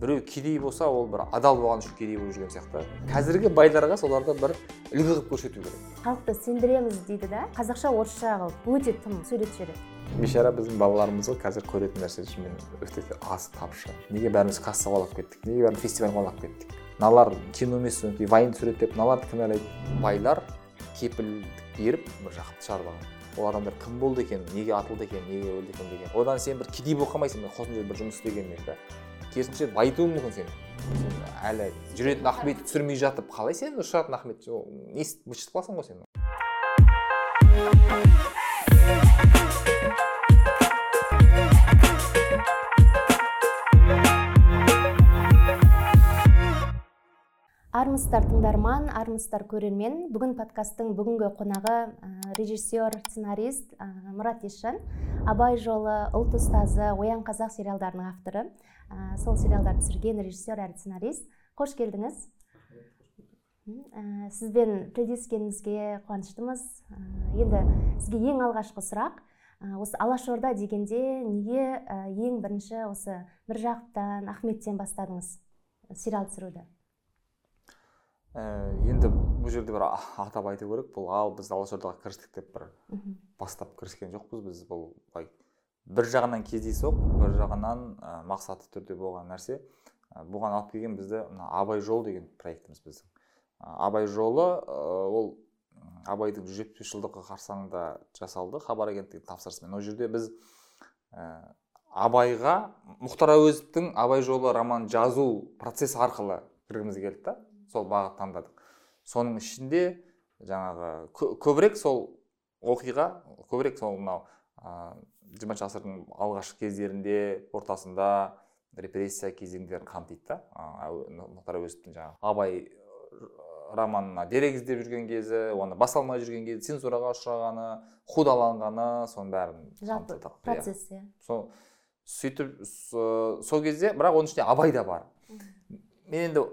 біреу кедей болса ол бір адал болған үшін кедей болып жүрген сияқты. Қазіргі байларға соларды бір үлгі қылып көрсету керек. Халықты сендіреміз дейді да. Қазақша орысша қылып өте тым сөйлетіп жібереді бейшара біздің балаларымыз ғой қазір көретін нәрсе шынымен өте аз тапшы. Неге бәріміз кассаға аулап кеттік? Неге бәріміз фестивальға аулап кеттік? Мыналар кино емес содан кейін вайн түсіреді деп мыналарды кінәлайды байлар кепілдік беріп бір жақты шығарып алған ол адамдар кім болды екен неге атылды екен неге өлді екен деген. Одан сен бір кедей болып қалмайсың мен қосымша бір жұмыс істегенмен да керісінше байытуы мүмкін сен. Сен әлі жүретін ахметті түсірмей жатып қалай сен ұшыратын ахмет? Не быт қаласың ғой сен? Армысыздар тыңдарман армысыздар көрермен. Бүгін подкасттың бүгінгі қонағы ә, режиссер сценарист ә, мұрат есжан абай жолы ұлт ұстазы оян қазақ сериалдарының авторы. Ә, сол сериалдарды түсірген режиссер әрі сценарист. Қош келдіңіз. Ә, сізбен тілдескенімізге қуаныштымыз. Енді сізге ең алғашқы сұрақ. Осы алашорда дегенде неге ең бірінші осы міржақыптан ахметтен бастадыңыз сериал түсіруді? Енді бұл жерде бір атап айту керек. Бұл ал біз алашордаға кірістік деп бір бастап кіріскен жоқпыз біз. Бұл былай бір жағынан кездейсоқ бір жағынан ә, мақсатты түрде болған нәрсе. Ә, бұған алып келген бізді мына абай жолы деген проектіміз біздің. Ә, абай жолы ә, ол абайдың жүз жетпіс жылдығы қарсаңында жасалды. Хабар агенттігінің тапсырысымен. Ол жерде біз ә, абайға мұхтар әуезовтің абай жолы роман жазу процесі арқылы кіргіміз келді да. Сол бағыт таңдадық. Соның ішінде жаңағы көбірек сол оқиға көбірек сол мынау жиырмасыншы ғасырдың алғашқы кездерінде ортасында репрессия кезеңдерін қамтиды да. Мұхтар әуезовтің жаңағы абай романына дерек іздеп жүрген кезі оны баса алмай жүрген кезі цензураға ұшырағаны қудаланғаны соның бәрін жалпы процесс иә. Сол сөйтіп сол кезде бірақ оның ішінде абай да бар. Мен енді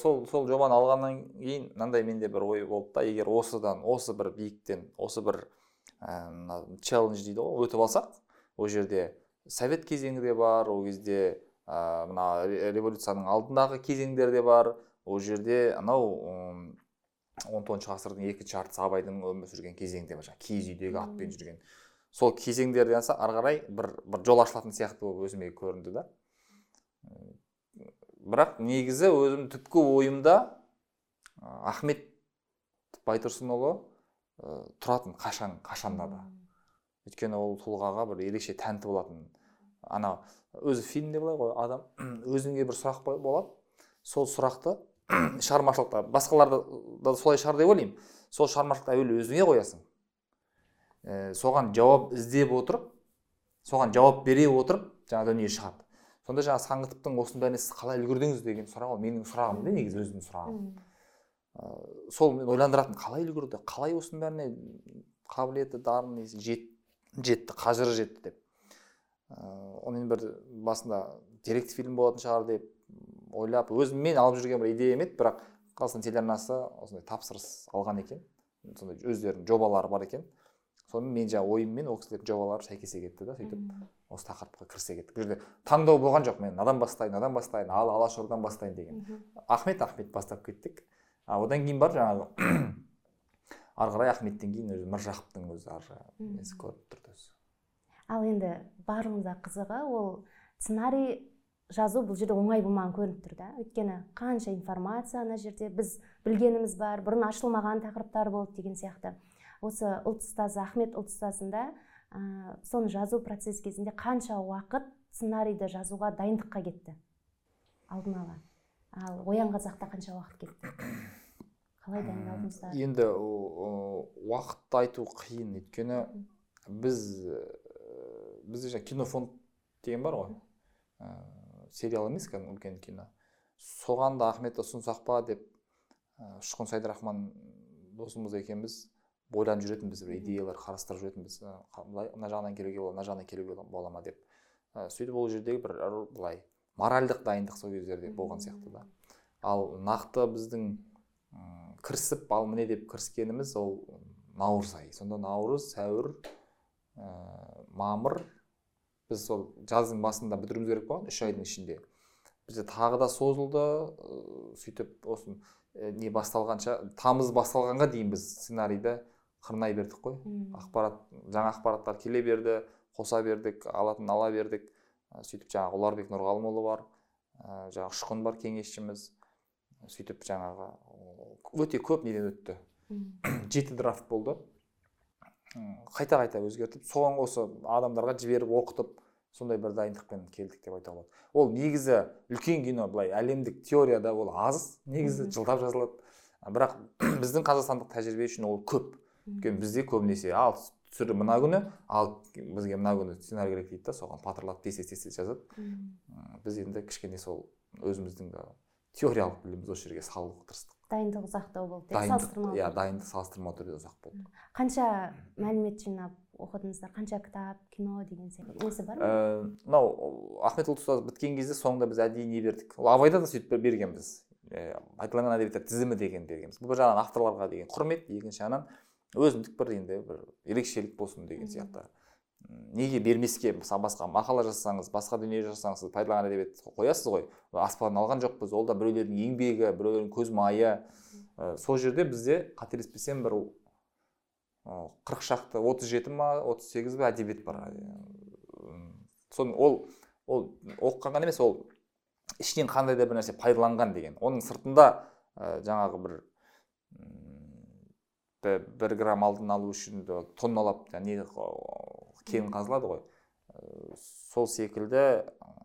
сол сол жобаны алғаннан кейін мынандай менде бір ой болды да егер осыдан осы бір биіктен осы бір мына ә, челлендж дейді ғой өтіп алсақ ол жерде совет кезеңі де бар ол кезде ә, мына революцияның алдындағы кезеңдер де бар ол жерде анау он тоғызыншы ғасырдың екінші жартысы абайдың өмір сүрген кезеңі де бар жаңағы киіз үйдегі атпен жүрген. Сол кезеңдерден ары қарай бір бір жол ашылатын сияқты болып өзіме көрінді да. Бірақ негізі өзім түпкі ойымда ахмет байтұрсынұлы ә, тұратын қашан қашанда да. Өйткені ол тұлғаға бір ерекше тәнті болатын. Ана өзі фильмде былай ғой адам өзіңе бір сұрақ болады. Сол сұрақты шығармашылықта басқаларда да солай шығар деп ойлаймын. Сол шығармашылықты әуелі өзіңе қоясың. Ә, соған жауап іздеп отырып соған жауап бере отырып жаңа дүние шығады. Сонда жаңағы саңғытовтың осының бәріне сіз қалай үлгердіңіз деген сұрақ ол менің сұрағым да негізі өзімнің сұрағым. Ә, сол мен ойландыратын қалай үлгерді қалай осының бәріне қабілеті дарын жет, жетті қажыры жетті деп. Ә, оны бір басында деректі фильм болатын шығар деп ойлап өзім мен алып жүрген бір идеям еді бірақ қазақстан телеарнасы осындай тапсырыс алған екен. Сондай өздерінің жобалары бар екен. Сонымен мен жаңағы ойыммен ол кісілердің жобалары сәйкесе кетті да сөйтіп. Осы тақырыпқа кірісе кеттік. Бұл жерде таңдау болған жоқ. Мен надан бастайын надан бастайын ал алашордадан бастайын деген. Ахмет ахмет бастап кеттік. А одан кейін бар жаңағы ары қарай ахметтен кейін өзі міржақыптың өзі ар жағы несі көрініп тұрды өзі. Ал енді барымызда қызығы ол сценарий жазу бұл жерде оңай болмаған көрініп тұр да. Өйткені қанша информация ана жерде біз білгеніміз бар бұрын ашылмаған тақырыптар болды деген сияқты. Осы ұлт ұстазы ахмет ұлт ұстазында ә, соны жазу процесс кезінде қанша уақыт сценарийді жазуға дайындыққа кетті? Алдын ала. Ал оян қазақта қанша уақыт кетті? Қалай дайындалдыңыздар? Енді уақытты айту қиын. Өйткені біз бізде жаңағы кинофонд деген бар ғой. Ә, сериал емес кәдімгі үлкен кино. Соған да ахмет ұсынсақ па деп ұшқын сайдрахман досымыз екеуміз ойланып жүретінбіз бір идеялар қарастырып жүретінбіз былай мына жағынан келуге болады мына жағынан келуге бола ма деп ә, сөйтіп ол жердегі бір былай моральдық дайындық сол кездерде болған сияқты да. Ал нақты біздің кірісіп ал міне деп кіріскеніміз ол наурыз айы. Сонда наурыз сәуір ә, мамыр біз сол жаздың басында бітіруіміз керек болған үш айдың ішінде. Бізде тағы да созылды сөйтіп осы не басталғанша тамыз басталғанға дейін біз сценарийді қырнай бердік қой. Ақпарат жаңа ақпараттар келе берді қоса бердік алатын ала бердік. Ә, сөйтіп жаңағы ұларбек нұрғалымұлы бар ә, жаңағы ұшқын бар кеңесшіміз. Сөйтіп жаңағы өте көп неден өтті. Жеті драфт болды. Қайта қайта өзгертіп соған осы адамдарға жіберіп оқытып сондай бір дайындықпен келдік деп айтуға болады. Ол негізі үлкен кино былай әлемдік теорияда ол аз негізі жылдап жазылады. Бірақ біздің қазақстандық тәжірибе үшін ол көп. Өйткені бізде көбінесе ал түсірі мына күні ал бізге мына күні сценарий керек дейді да соған патырлап тез тез тез жазады біз енді кішкене сол өзіміздің да теориялық білімімізді осы жерге салуға тырыстық дайындық ұзақтау болды иә, дайындық салыстырмалы иә дайындық салыстырмалы түрде ұзақ болды қанша мәлімет жинап оқыдыңыздар қанша кітап кино деген сияқты несі бар ма мынау ахмет ұлт ұстаз біткен кезде соңында біз әдейі не бердік ол абайда да сөйтіп бергенбіз Ә, айтылған әдебиеттер тізімі деген бергенбіз бұл бір жағынан авторларға деген құрмет екінші жағынан өзіндік бір енді бір ерекшелік болсын деген сияқты. Неге бермеске мысалы басқа мақала жазсаңыз басқа дүние жазсаңыз сіз пайдаланған әдебиет қоясыз ғой. Аспаннан алған жоқпыз ол да біреулердің еңбегі біреулердің көз майы. Ә, сол жерде бізде қателеспесем бір қырық шақты отыз жеті ма отыз сегіз ба әдебиет бар. Соны ол ол оқыған ғана емес ол ішінен қандай да бір нәрсе пайдаланған деген. Оның сыртында ә, жаңағы бір бір грамм алтын алу үшін тонналап не кен қазылады ғой. Ә, сол секілді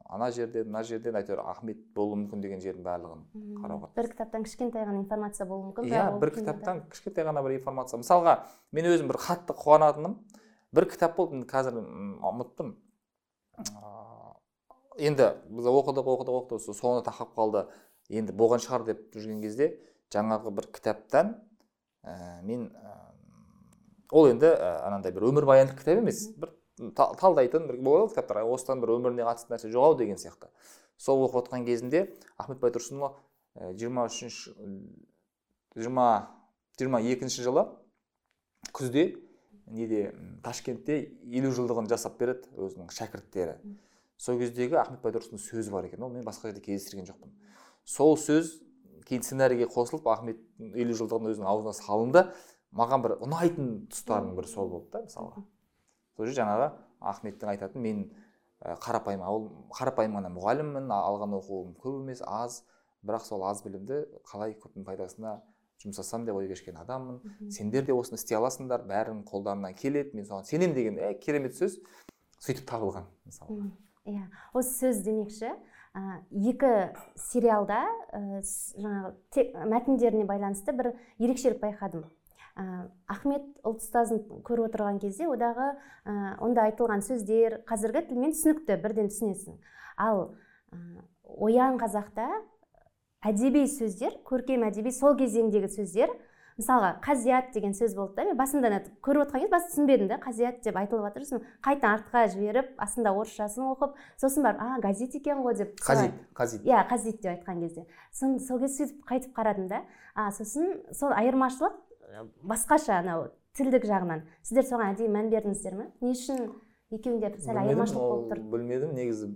ана жерден мына жерден әйтеуір ахмет болуы мүмкін деген жердің барлығын қарауға бір кітаптан кішкентай ғана информация болуы мүмкін иә бір кітаптан кішкентай ғана бір информация. Мысалға мен өзім бір қатты қуанатыным. Бір кітап болды енді қазір ұмыттым. Енді біз оқыдық оқыдық оқыдық соңына тақап қалды. Енді болған шығар деп жүрген кезде жаңағы бір кітаптан ә, мен ә, ол енді ә, анандай бір өмірбаяндық кітап емес бір та- талдайтын бір болады ғой кітаптар осыдан бір өміріне қатысты нәрсе жоқ ау деген сияқты. Сол оқып отқан кезінде ахмет байтұрсынұлы жиырма үшінші жиырма жиырма екінші жылы күзде неде ташкентте елу жылдығын жасап береді өзінің шәкірттері. Сол кездегі ахмет байтұрсынның сөзі бар екен ол мен басқа жерде кездестірген жоқпын. Сол сөз кейін сценарийге қосылып ахметтің елу жылдығын өзінің аузына салынды. Маған бір ұнайтын тұстарының бірі сол болды да мысалға. Сол жерде жаңағы ахметтің айтатын мен қарапайым ауыл қарапайым ғана мұғаліммін алған оқуым көп емес аз бірақ сол аз білімді қалай көптің пайдасына жұмсасам деп ой кешкен адаммын. Сендер де осыны істей аласыңдар бәрінің қолдарынан келеді мен соған сенемін деген ә, керемет сөз сөйтіп табылған мысалы иә. осы сөз демекші. Екі сериалда с- жаңағы мәтіндеріне байланысты бір ерекшелік байқадым. Ә, ахмет ұлт ұстазын көріп отырған кезде одағы ә, онда айтылған сөздер қазіргі тілмен түсінікті бірден түсінесің. Ал ә, оян қазақта әдеби сөздер көркем әдеби сол кезеңдегі сөздер мысалға қазият деген сөз болды да мен басында ана көріп отырған кезде басында түсінбедім да қазият деп айтылып жатыр сосын қайта артқа жіберіп астында орысшасын оқып сосын барып а газет екен ғой деп қазит қазит. Иә қазит деп айтқан кезде. Сон сол кезде сөйтіп қайтып қарадым да. А сосын сол айырмашылық басқаша анау тілдік жағынан. Сіздер соған әдейі мән бердіңіздер ме? Не үшін екеуінде сәл айырмашылық ол болып тұр? білмедім негізі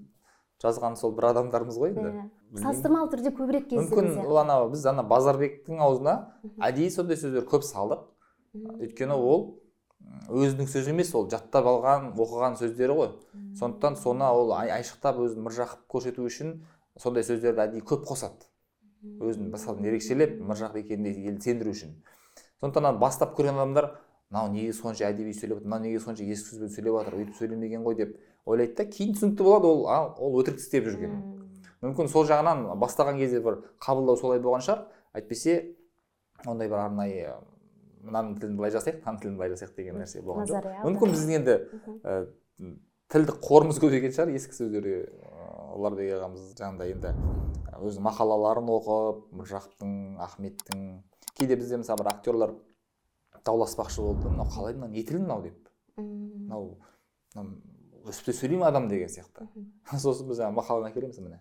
жазған сол бір адамдарымыз ғой енді. Иә. Салыстырмалы түрде көбірек мүмкін кездесетін ол ана біз ана базарбектің аузына әдейі сондай сөздер көп салдық өйткені ол өзінің сөзі емес ол жаттап алған оқыған сөздері ғой. Сондықтан соны ол ай- айшықтап өзін мыржа қылып көрсету үшін сондай сөздерді әдейі көп қосады. Өзін мысалы ерекшелеп мыржақ екеніне елді сендіру үшін. Сондықтан бастап көрген адамдар мынау неге сонша әдеби сөйлеп жатыр мынау неге сонша ескі сөзбен сөйлеп жатыр өйтіп сөйлемеген ғой деп ойлайды да кейін түсінікті болады ол а, ол өтірік істеп жүргені Мм. мүмкін сол жағынан бастаған кезде бір қабылдау солай болған шығар. Әйтпесе ондай бір арнайы мынаның тілін былай жасайық мынаның тілін былай жасайық деген нәрсе болған жоқ. Мүмкін біздің енді ә, тілдік қорымыз көп екен шығар. Ескі сөздерге ұларбек ағамыз жаңағыдай енді өзінің мақалаларын оқып міржақыптың ахметтің кейде бізде мысалы бір актерлар дауласпақшы болды. Мынау қалай мынау не тіл мынау деп. Мынау мынау өстіп те сөйлей ма адам деген сияқты. Сосын біз жаңағы мақаланы әкелеміз міне.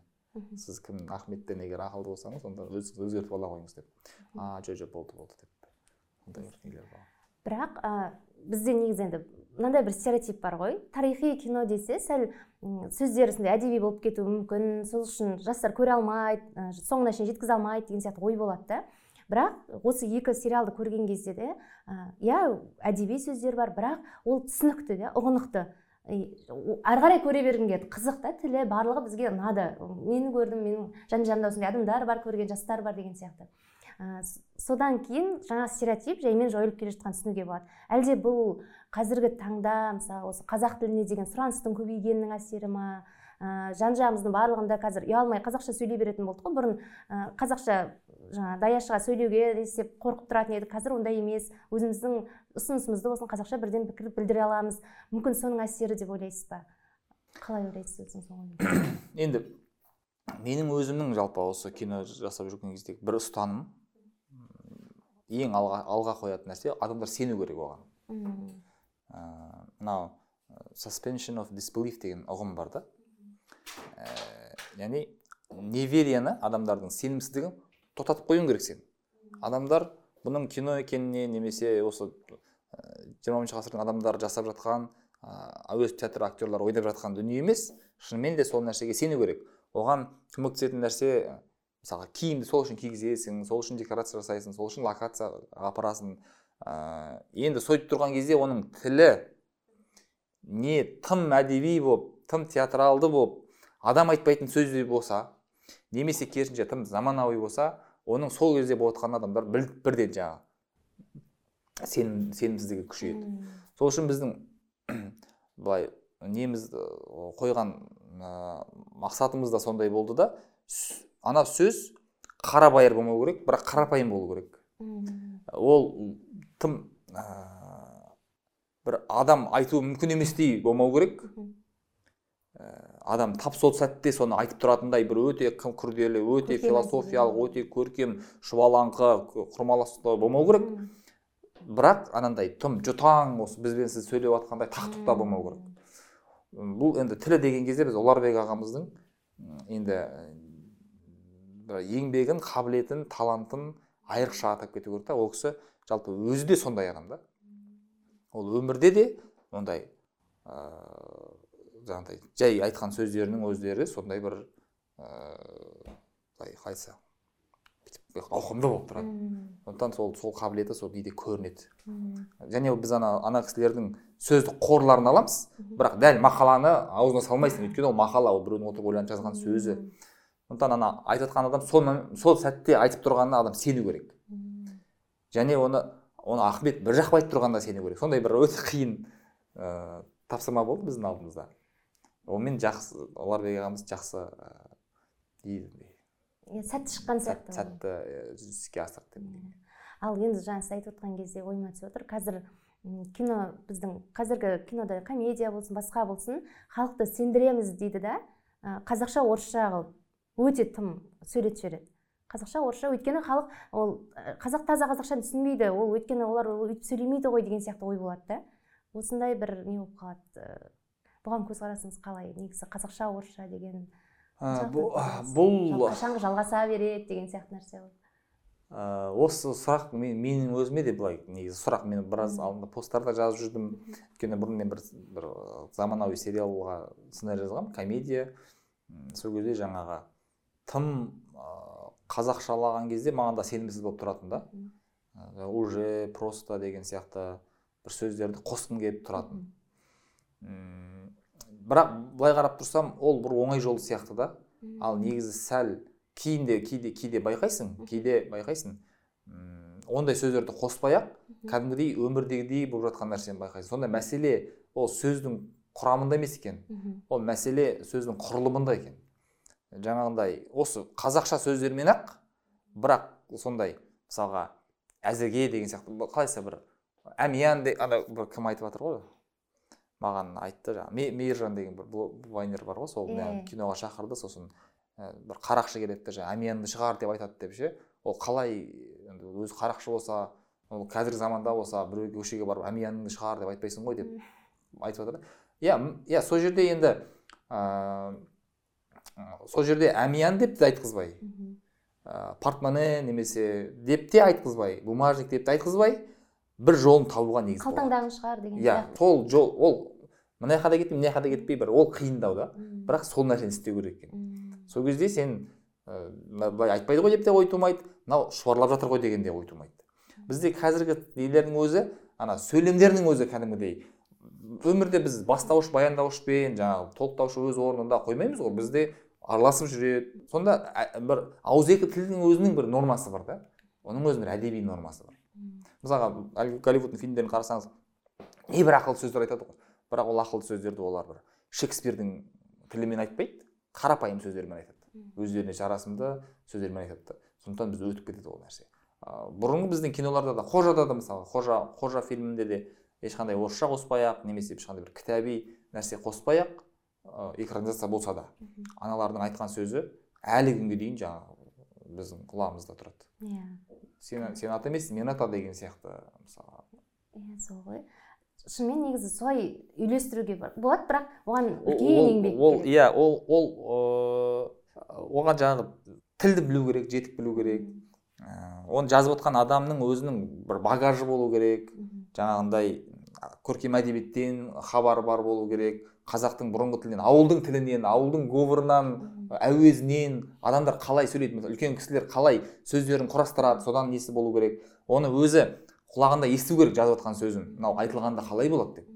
Сіз кім ахметтен егер ақылды болсаңыз онда өзіңіз өзгертіп ала қойыңыз деп. А жо жоқ болды болды деп. Ондай бір нелер бар. Бірақ ә, бізде негізі енді мынандай бір стереотип бар ғой. Тарихи кино десе сәл сөздері сондай әдеби болып кетуі мүмкін. Сол үшін жастар көре алмайды ә, соңына шейін жеткізе алмайды деген сияқты ой болады да. Бірақ осы екі сериалды көрген кезде де иә әдеби сөздер бар бірақ ол түсінікті де ұғынықты. Ары қарай көре бергім келеді. Қызық та тілі барлығы бізге ұнады. Мен көрдім менің жан жанымда осындай адамдар бар көрген жастар бар деген сияқты. Ә, содан кейін жаңа стереотип жаймен жойылып келе жатқанын түсінуге болады. Әлде бұл қазіргі таңда мысалы осы қазақ тіліне деген сұраныстың көбейгенінің әсері ма? Ә, жан жағымыздың барлығында қазір ұялмай қазақша сөйлей беретін болдық қой. Бұрын ә, қазақша жаңа даяшыға сөйлеуге десеп қорқып тұратын едік. Қазір ондай емес. Өзіміздің ұсынысымызды болсын қазақша бірден пікір білдіре аламыз. Мүмкін соның әсері деп ойлайсыз ба? Қалай ойлайсыз өзіңіз енді менің өзімнің жалпы осы кино жасап жүрген кездегі бір ұстаным ең алға, алға қоятын нәрсе адамдар сену керек оған. Ә, мынау ә, suspension of disbelief деген ұғым бар да. Ә, яғни неверияны адамдардың сенімсіздігін тоқтатып қоюың керек сен. Адамдар бұның кино екеніне немесе осы жиырмамыншы ғасырдың адамдары жасап жатқан ә, әуезов театр актерлары ойнап жатқан дүние емес шынымен де сол нәрсеге сену керек. Оған көмектесетін нәрсе ә, мысалға киімді сол үшін кигізесің сол үшін декорация жасайсың сол үшін локацияға апарасың. Ә, енді сөйтіп тұрған кезде оның тілі не тым әдеби болып тым театралды болып адам айтпайтын сөздей болса немесе керісінше тым заманауи болса оның сол кезде болып жатқан адамдар біл- бірден жаңағы сенім сенімсіздігі күшейеді. Сол үшін біздің былай неміз қойған ә, мақсатымыз да сондай болды да ана сөз қарабайыр болмау керек бірақ қарапайым болу керек. Ол тым ә, бір адам айтуы мүмкін еместей болмау керек. Адам тап сол сәтте соны айтып тұратындай бір өте күрделі өте философиялық өте көркем шұбалаңқы құрмаластау болмау керек. Бірақ анандай тым жұтаң осы бізбен сіз сөйлеп жатқандай тақтық та болмау керек. Бұл енді тілі деген кезде біз ұларбек ағамыздың енді еңбегін қабілетін талантын айрықша атап кету керек та. Ол кісі жалпы өзі де сондай адам да. Ол өмірде де ондай ыыы жаңағыдай жай айтқан сөздерінің өздері сондай бір ыыы қалай айтса ауқымды болып тұрады. Сондықтан сол сол қабілеті сол кейде көрінеді. Және біз ана ана кісілердің сөздік қорларын аламыз бірақ дәл мақаланы аузына салмайсың. Өйткені ол мақала ол біреудің отырып ойланып жазған сөзі. Сондықтан ана айтып жатқан адам сол сол сәтте айтып тұрғанына адам сену керек. Және оны оны ахмет бір жақпай айтып тұрғанына сену керек. Сондай бір өте қиын ыыы тапсырма болды біздің алдымызда. Онымен жақсы ұларбек ағамыз жақсы ыыы иә, сәтті шыққан сияқты сәтті іске асырды деп ал енді жаңа сіз айтып отқан кезде ойыма түсіп отыр. Қазір кино біздің қазіргі кинода комедия болсын басқа болсын халықты сендіреміз дейді да. Ә, қазақша орысша қылып өте тым сөйлетіп жібереді қазақша орысша өйткені халық ол ә, қазақ таза қазақшаны түсінбейді. Ол өйткені олар ол өйтіп сөйлемейді ғой деген сияқты ой болады да. Осындай бір не болып қалады бұған көзқарасыңыз қалай? Негізі қазақша орысша деген Ә, бұл бұл қашанғы жалғаса береді деген сияқты нәрсе ғой. Ә, осы сұрақ мен, менің өзіме де былай негізі сұрақ. Мен біраз алдында посттарда жазып жүрдім. Өйткені бұрын мен бір, бір заманауи сериалға сценарий жазғанмын. Комедия. Сол кезде жаңағы тым ә, қазақшалаған кезде маған да сенімсіз болып тұратын да. Ә, уже просто деген сияқты бір сөздерді қосқым келіп тұратын. Бірақ былай қарап тұрсам ол бір оңай жол сияқты да. Ал негізі сәл кейінде кейде кейде байқайсың кейде байқайсың. Ондай сөздерді қоспай ақ кәдімгідей өмірдегідей болып жатқан нәрсені байқайсың. Сонда мәселе ол сөздің құрамында емес екен. Ол мәселе сөздің құрылымында екен. Жаңағындай осы қазақша сөздермен ақ бірақ сондай мысалға әзірге деген сияқты қалайса бір? Әмиян де ана бір кім айтып жатыр ғой? Маған айтты жаңағы Ме- мейіржан деген бір вайнер бар ғой сол мені киноға шақырды сосын ә, бір қарақшы келеді де жаңағы әмиянды шығар деп айтады деп ше. Ол қалай енді өзі қарақшы болса ол қазіргі заманда болса біреу көшеге барып әмияныңды шығар деп айтпайсың ғой деп айтып жатыр иә иә сол жерде енді ыыы сол жерде әмиян деп те айтқызбай. Ә, портмоне немесе деп те айтқызбай бумажник деп те айтқызбай. Бір жолын табуға негіз болады қалтаңдағын шығар деген иә сол жол ол мына жаққа да кетпей мына жаққа да кетпей бір ол қиындау да. Бірақ сол нәрсені істеу керек екен. Сол кезде сен былай айтпайды ғой деп те ой тумайды мынау шұбарлап жатыр ғой деген де ой тумайды. Бізде қазіргі нелердің өзі ана сөйлемдердің өзі кәдімгідей өмірде біз бастауыш баяндауышпен жаңағы толықтаушы өз орнында қоймаймыз ғой бізде араласып жүреді. Сонда бір ауызекі тілдің өзінің бір нормасы бар да. Оның өзінің бір әдеби нормасы бар. Мысалға әлгі голливудтың фильмдерін қарасаңыз небір ақылды сөздер айтады ғой. Бірақ ол ақылды сөздерді олар бір шекспирдің тілімен айтпайды қарапайым сөздермен айтады. Өздеріне жарасымды сөздермен айтады. Да сондықтан біз өтіп кетеді ол нәрсе. Бұрынғы біздің киноларда да қожада да мысалы қожа қожа фильмінде де ешқандай орысша қоспай ақ немесе ешқандай бір кітаби нәрсе қоспай ақ экранизация болса да. Аналардың айтқан сөзі әлі күнге дейін жаңағы біздің құлағымызда тұрады. Иә. Сен сен ата емессің мен ата деген сияқты мысалы иә сол ғой. Шынымен негізі солай үйлестіруге болады бірақ оған үлкен еңбек ол иә ол ол оған жаңағы тілді білу керек жетік білу керек. Ә, оны жазып отқан адамның өзінің бір багажы болу керек. Жаңағындай көркем әдебиеттен хабары бар болу керек. Қазақтың бұрынғы тілінен ауылдың тілінен ауылдың говорынан әуезінен адамдар қалай сөйлейді? Мысалы үлкен кісілер қалай сөздерін құрастырады? Содан несі болу керек? Оны өзі құлағында есту керек жазып жатқан сөзін. Мынау айтылғанда қалай болады деп.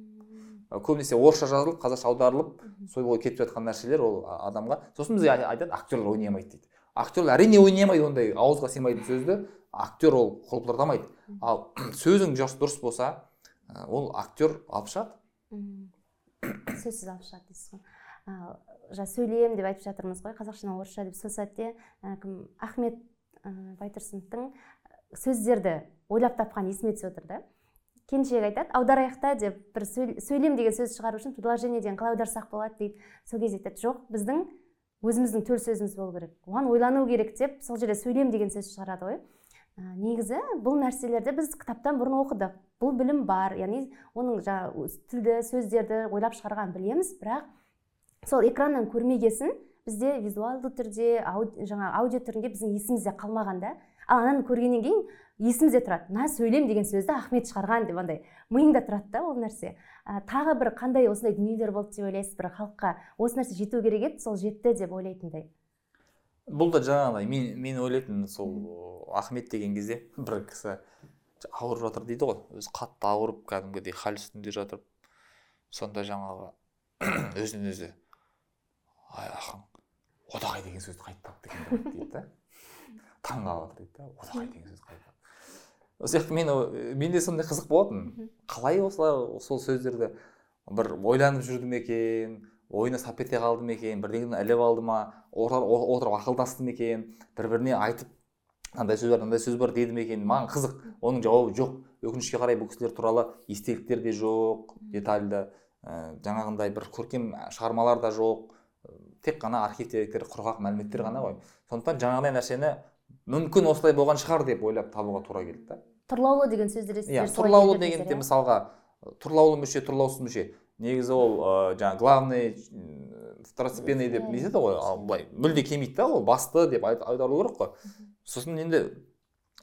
Көбінесе орысша жазылып қазақша аударылып сол бойы кетіп жатқан нәрселер ол адамға. Сосын бізге ай- айтады актерлар ойнай алмайды дейді. Актерлар әрине ойнай алмайды ондай ауызға сыймайтын сөзді. Актер ол қолпыртамайды ал сөзің дұрыс болса ол актер алып шығады. Сөзсіз алып шығады дейсіз ғой жаңа сөйлем деп айтып жатырмыз ғой қазақшадан орысша деп. Сол сәтте кім ахмет байтұрсыновтың сөздерді ойлап тапқан есіме түсіп отыр да. Келіншек айтады аударайық та деп бір сөйл- сөйлем деген сөз шығару үшін предложениеден қалай аударсақ болады дейді. Сол кезде айтады жоқ біздің өзіміздің төл сөзіміз болу керек. Оған ойлану керек деп сол жерде сөйлем деген сөз шығарады ғой. Негізі бұл нәрселерді біз кітаптан бұрын оқыдық. Бұл білім бар яғни оның жаңағы тілді сөздерді ойлап шығарғанын білеміз. Бірақ сол экраннан көрмегесін бізде визуалды түрде жаңағы аудио түрінде біздің есімізде қалмаған да. Ал ананы көргеннен кейін есімізде тұрады. Мына сөйлем деген сөзді ахмет шығарған деп андай миыңда тұрады да ол нәрсе. Тағы бір қандай осындай дүниелер болды деп ойлайсыз? Бір халыққа осы нәрсе жету керек еді? Сол жетті деп ойлайтындай. Бұл да жаңағыдай мен мен ойлайтынмын сол ахмет деген кезде бір кісі ауырып жатыр дейді ғой. Өзі қатты ауырып кәдімгідей хал үстінде жатыр. Сонда жаңағы өзінен өзі ай ақын одағай деген сөзді қайда тапты екен дейді да. Таң қалып отыр дейді да одағай деген сөз қайда сол сияқты мен менде сондай қызық болатын. Қалай осылар сол сөздерді бір ойланып жүрді ме екен ойына сап ете қалды ма екен? Бірдеңені іліп алды ма? Отырып ақылдасты ма екен? Бір біріне айтып мынандай сөз бар мынандай сөз бар деді ме екен? Маған қызық. Оның жауабы жоқ. Өкінішке қарай бұл кісілер туралы естеліктер де жоқ детальды ә, жаңағындай бір көркем шығармалар да жоқ. Тек қана архив деректер құрғақ мәліметтер ғана ғой. Сондықтан жаңағыдай нәрсені мүмкін осылай болған шығар деп ойлап табуға тура келді да. Тұрлаулы деген сөзді иә тұрлаулы дегенде иә? мысалға тұрлаулы мүше тұрлаусыз мүше негізі ол ыыы жаңағы главный второстепенный деп не етеді ғой ал былай мүлде келмейді да ол басты деп аударылу керек қой. Сосын енді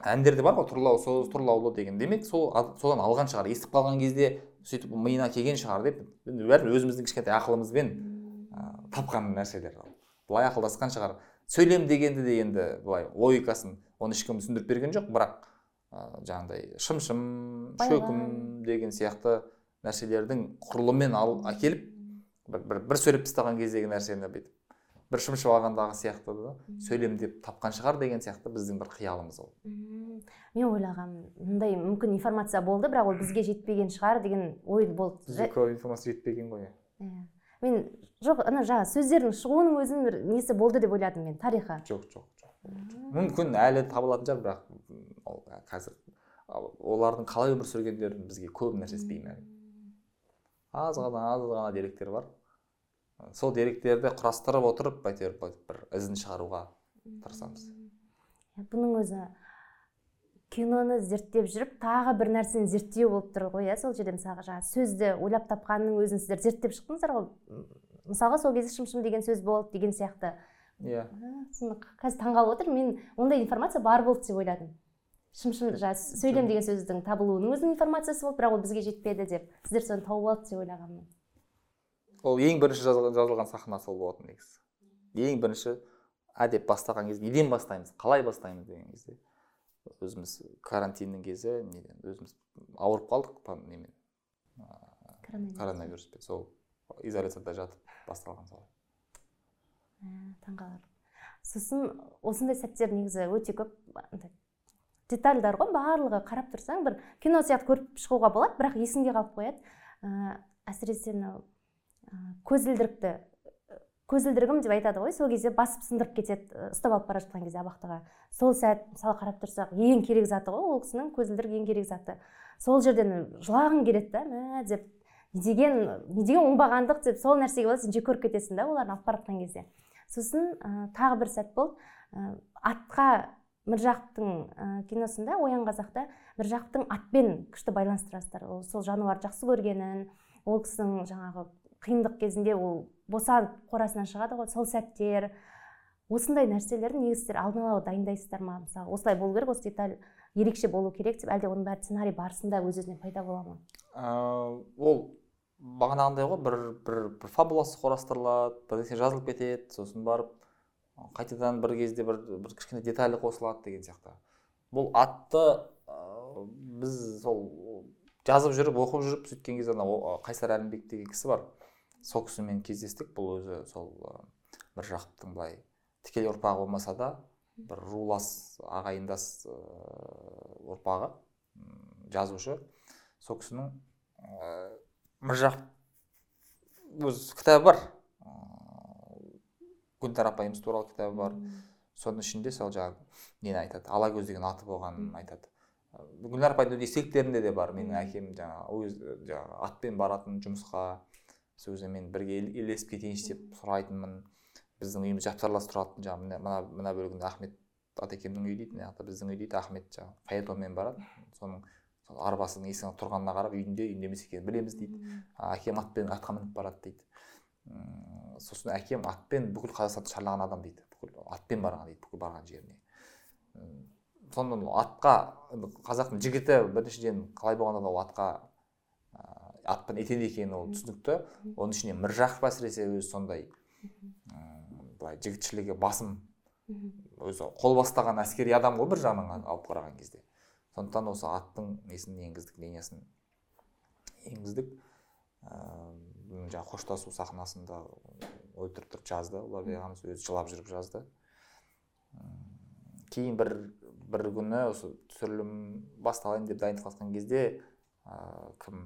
әндерде бар ғой тұрлаусыз тұрлаулы деген. Демек сол содан алған шығар естіп қалған кезде сөйтіп миына келген шығар деп енді бәрібір өзіміздің кішкентай ақылымызбен ә, тапқан нәрселер. Былай ақылдасқан шығар. Сөйлем дегенді де енді былай логикасын оны ешкім түсіндіріп берген жоқ бірақ ә, жаңағыдай шым шым шөкім деген сияқты нәрселердің құрылымымен ал әкеліп бір, бір, бір сөйлеп тастаған кездегі нәрсені бүйтіп бір шымшып алғандағы сияқты да сөйлем деп тапқан шығар деген сияқты біздің бір қиялымыз ол. Мен ойлағанмын мындай мүмкін информация болды бірақ ол бізге жетпеген шығар деген ой болды. Бізде көп информация жетпеген ғой. Иә. мен жоқ ана жаңағы сөздердің шығуының өзінің бір несі болды деп ойладым мен тарихы. Жоқ жоқ жоқ. Мүмкін әлі табылатын шығар бірақ ол қазір олардың қалай өмір сүргендерін бізге көп нәрсесі беймәлім аз ғана аз ғана деректер бар. Сол деректерді құрастырып отырып әйтеуір бір- бір ізін шығаруға тырысамыз. Бұның өзі киноны зерттеп жүріп тағы бір нәрсені зерттеу болып тұр ғой иә сол жерде мысалға жаңағы сөзді ойлап тапқанның өзін сіздер зерттеп шықтыңыздар ғой. Мысалға сол кезде шым шым деген сөз болды деген сияқты. Иә. Соны қазір таңғалып отырмын мен ондай информация бар болды деп ойладым. Шым жаңағы сөйлем деген сөздің табылуының өзінің информациясы болды бірақ ол бізге жетпеді деп сіздер соны тауып алды деп ойлағанмын. Ол ең бірінші жазылған, сахна сол болатын негізі. Ең бірінші ә деп бастаған кезде неден бастаймыз қалай бастаймыз деген кезде өзіміз карантиннің кезі неден өзіміз ауырып қалдық немен коронавирус. Коронавируспен сол изоляцияда жатып басталған солай Ә, таңқаларлық сосын осындай сәттер негізі өте көп детальдар ғой барлығы қарап тұрсаң бір кино сияқты көріп шығуға болады бірақ есіңде қалып қояды. Ә, әсіресе мынау ә, көзілдірікті көзілдірігім деп айтады ғой сол кезде басып сындырып кетеді ұстап алып бара жатқан кезде абақтыға. Сол сәт мысалы қарап тұрсақ ең керек заты ғой ол кісінің көзілдірік ең керек заты. Сол жерден жылағың келеді да мә деп не деген не деген оңбағандық деп сол нәрсеге болады сен жек көріп кетесің да оларды алып бара жатқан кезде. Сосын ә, тағы бір сәт болды. Ә, атқа міржақыптың киносында оян қазақта міржақыптың атпен күшті байланыстырасыздар. Ол сол жануарды жақсы көргенін ол кісінің жаңағы қиындық кезінде ол босанып қорасынан шығады ғой сол сәттер. Осындай нәрселерді негізі сіздер алдын ала дайындайсыздар ма? Мысалы осылай болу керек осы деталь ерекше болу керек деп әлде оның бәрі сценарий барысында өз өзінен пайда бола ма? Ол бағанағындай ғой бір бір бір фабуласы құрастырылады бір нәрсе жазылып кетеді сосын барып қайтадан бір кезде бір бір кішкене деталі қосылады деген сияқты. Бұл атты ә, біз сол жазып жүріп оқып жүріп сөйткен кезде ана қайсар әлімбек деген кісі бар. Сол кісімен кездестік бұл өзі сол бір жақыптың былай тікелей ұрпағы болмаса да бір рулас ағайындас ұрпағы жазушы. Сол кісінің міржақып өз кітабы бар. Гүлнар апайымыз туралы кітабы бар. Соның ішінде сол жаңағы нені айтады? Алакөз деген аты болғанын айтады. Гүлнар апайдың естеліктерінде де бар. Менің әкем жаңағы өз жаңағы атпен баратын жұмысқа сол кезде мен бірге ілесіп кетейінші деп сұрайтынмын. Біздің үйіміз жапсарлас тұратын жаңағы мына мына бөлігінде ахмет атекемнің үйі дейді мына жақта біздің үй дейді ахмет жаңағы фаэтонмен барады. Соның сол арбасының есігіне тұрғанына қарап үйінде үйінде емес екенін білеміз дейді. Әкем атпен атқа мініп барады дейді. Сосын әкем атпен бүкіл қазақстанды шарлаған адам дейді. Бүкіл атпен барған дейді бүкіл барған жеріне. Сонда атқа қазақтың жігіті біріншіден қалай болғанда да ол атқа атпен етеді екені ол түсінікті. Оның ішіне міржақып әсіресе өзі сондай былай жігітшілігі басым өзі қол бастаған әскери адам ғой бір жағынан алып қараған кезде. Сондықтан осы аттың несін енгіздік линиясын енгіздік ыыы жаңағы қоштасу сахнасында өлтіріп тұрып жазды. Ұларбек ағамыз өзі жылап жүріп жазды. Кейін бір бір күні осы түсірілім басталайын деп дайындық жатқан кезде ә, кім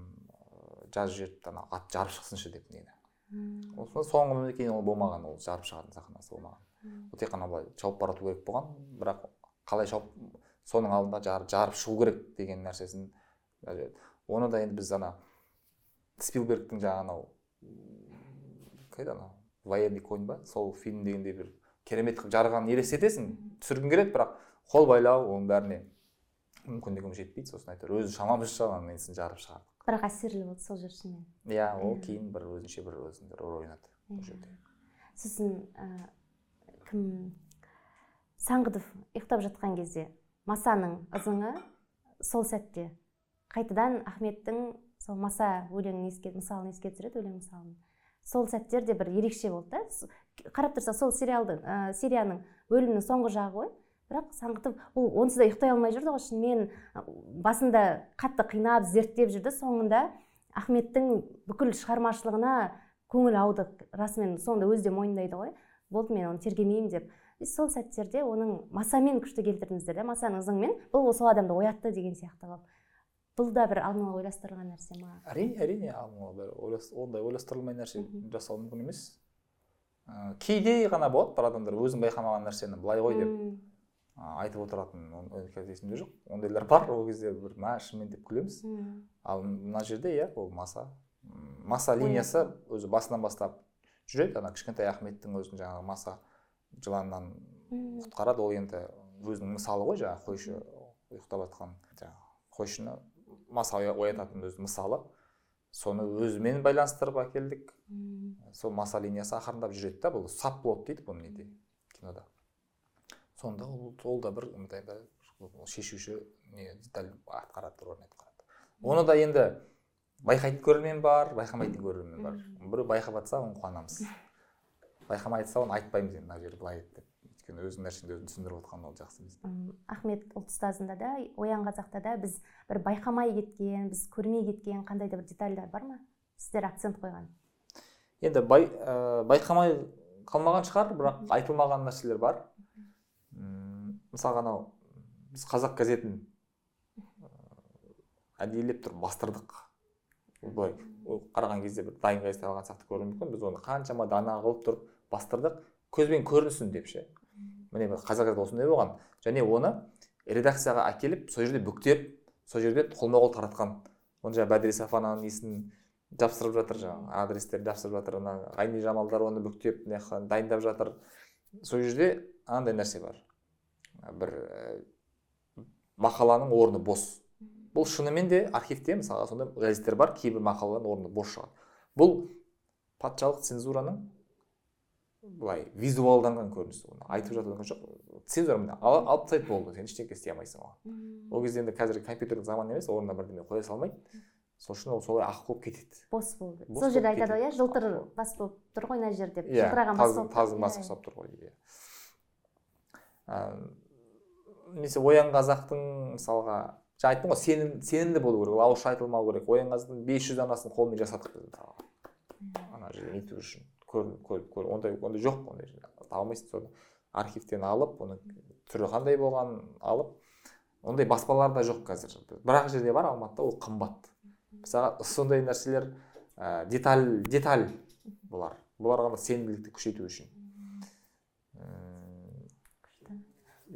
жазып жіберіпті ана ат жарып шықсыншы деп нені. Осыдан соңғы кейін ол болмаған ол жарып шығатын сахнасы болмаған. Ол тек қана былай шауып барату керек болған бірақ қалай шауып соның алдында жар, жарып шығу керек деген нәрсесін оны да енді біз ана спилбергтің жаңағы анау қайда анау? Военный конь ба? Сол фильм дегендей бір керемет қылып жарғанын елестетесің түсіргің келеді бірақ қол байлау оның бәріне мүмкіндігім жетпейді сосын әйтеуір өз шамамызша несін жарып шығардық. Бірақ әсерлі болды сол жер шынымен. Иә ол кейін бір өзінше бір өзінің рөл ойнады ол жерде. Сосын кім? Саңғыдов ұйықтап жатқан кезде масаның ызыңы сол сәтте қайтадан ахметтің сол маса өлеңін еске мысалын еске түсіреді өлең мысалын. Сол сәттер де бір ерекше болды да қарап тұрсақ сол сериалдың ә, серияның бөлімнің соңғы жағы ғой. Бірақ саңғытов ол онсыз да ұйықтай алмай жүрді ғой. Шынымен басында қатты қинап зерттеп жүрді. Соңында ахметтің бүкіл шығармашылығына көңіл ауды расымен соңында өзі де мойындайды ғой. Болды мен оны тергемеймін деп. И сол сәттерде оның масамен күшті келтірдіңіздер да масаның ызыңымен бұл сол адамды оятты деген сияқты қылып бұл да бір алдын ала ойластырылған нәрсе ма? Әрине әрине алдын ала ондай ойластырылмай нәрсе жасау мүмкін емес. Ә, кейде ғана болады бір адамдар өзің байқамаған нәрсені былай ғой деп айтып отыратын есімде жоқ. Ондайлар бар ол кезде бір мә шынымен деп күлеміз ал мына жерде иә ол маса. Маса линиясы өзі басынан бастап жүреді. Ана кішкентай ахметтің өзін жаңағы маса жыланнан құтқарады. Ол енді өзінің мысалы ғой жаңағы қойшы ұйықтап жатқан жаңағы қойшыны. Маса оятатын өзі мысалы. Соны өзімен байланыстырып әкелдік. Сол маса линиясы ақырындап жүреді да бұл сап болды дейді бұны неде кинода. Сонда ол, ол да бір мындай бір шешуші не деталь атқарады рөлін атқарады. Оны да енді байқайтын көрермен бар байқамайтын көрермен бар. Біреу байқап жатса оны қуанамыз. Байқамай жатса оны айтпаймыз енді мына жері былай еді деп. Өйткені өзінің нәрсеңді өзің түсіндіріп отқан ол жақсы бізде. М, ахмет ұлт ұстазында да оян қазақта да біз бір байқамай кеткен біз көрмей кеткен қандай да бір детальдар бар ма? Сіздер акцент қойған. Енді бай, ә, байқамай қалмаған шығар бірақ айтылмаған нәрселер бар. М, мысалға анау біз қазақ газетін ә, әдейілеп тұрып бастырдық. Былай ол қараған кезде бір дайын газет алған сияқты көрінуі мүмкін. Біз оны қаншама дана қылып тұрып бастырдық. Көзбен көрінсін деп ше. Міне қазақ осындай болған. Және оны редакцияға әкеліп сол жерде бүктеп сол жерде қолма қол таратқан. Оны жаңағы бәдіре сафананың несін жапсырып жатыр жаңағы адрестерді жапсырып жатыр ана ғайни жамалдар оны бүктеп мына дайындап жатыр. Сол жерде андай нәрсе бар. Бір ә, мақаланың орны бос. Бұл шынымен де архивте мысалға сондай газеттер бар кейбір мақалалардың орны бос шығады бұл патшалық цензураның былай визуалданған көрінісі оны айтып жатқан жоқ. Цензура міне ал- алып тастайды болды. Сен ештеңе істей алмайсың оған. Ол кезде енді қазіргі компьютерлік заман емес орнына бірдеме қоя салмайды сол үшін ол солай ақ болып кетеді. Бос болды. Сол жерде айтады ғой иә жылтыр бас болып тұр ғой мына жер деп. Иә жылтыраған бас тазы болып тұр. тазы Иә, басы ұқсап тұр ғой иә. Немесе оян қазақтың мысалға жаңа айттым ғой сенім, сенімді болу керек ол ауызша айтылмау керек. Оян қазақтың бес жүз данасын қолмен жасадық біз мысалға. Ана жерде нету үшін. Көріп көр ондай ондай жоқ ондай таба алмайсың соны архивтен алып оны түрі қандай болғанын алып ондай баспаларда жоқ қазір. Бірақ жерде бар алматыда ол қымбат. Мысалға сондай нәрселер ә, деталь деталь бұлар. Бұлар ғана сенімділікті күшейту үшін.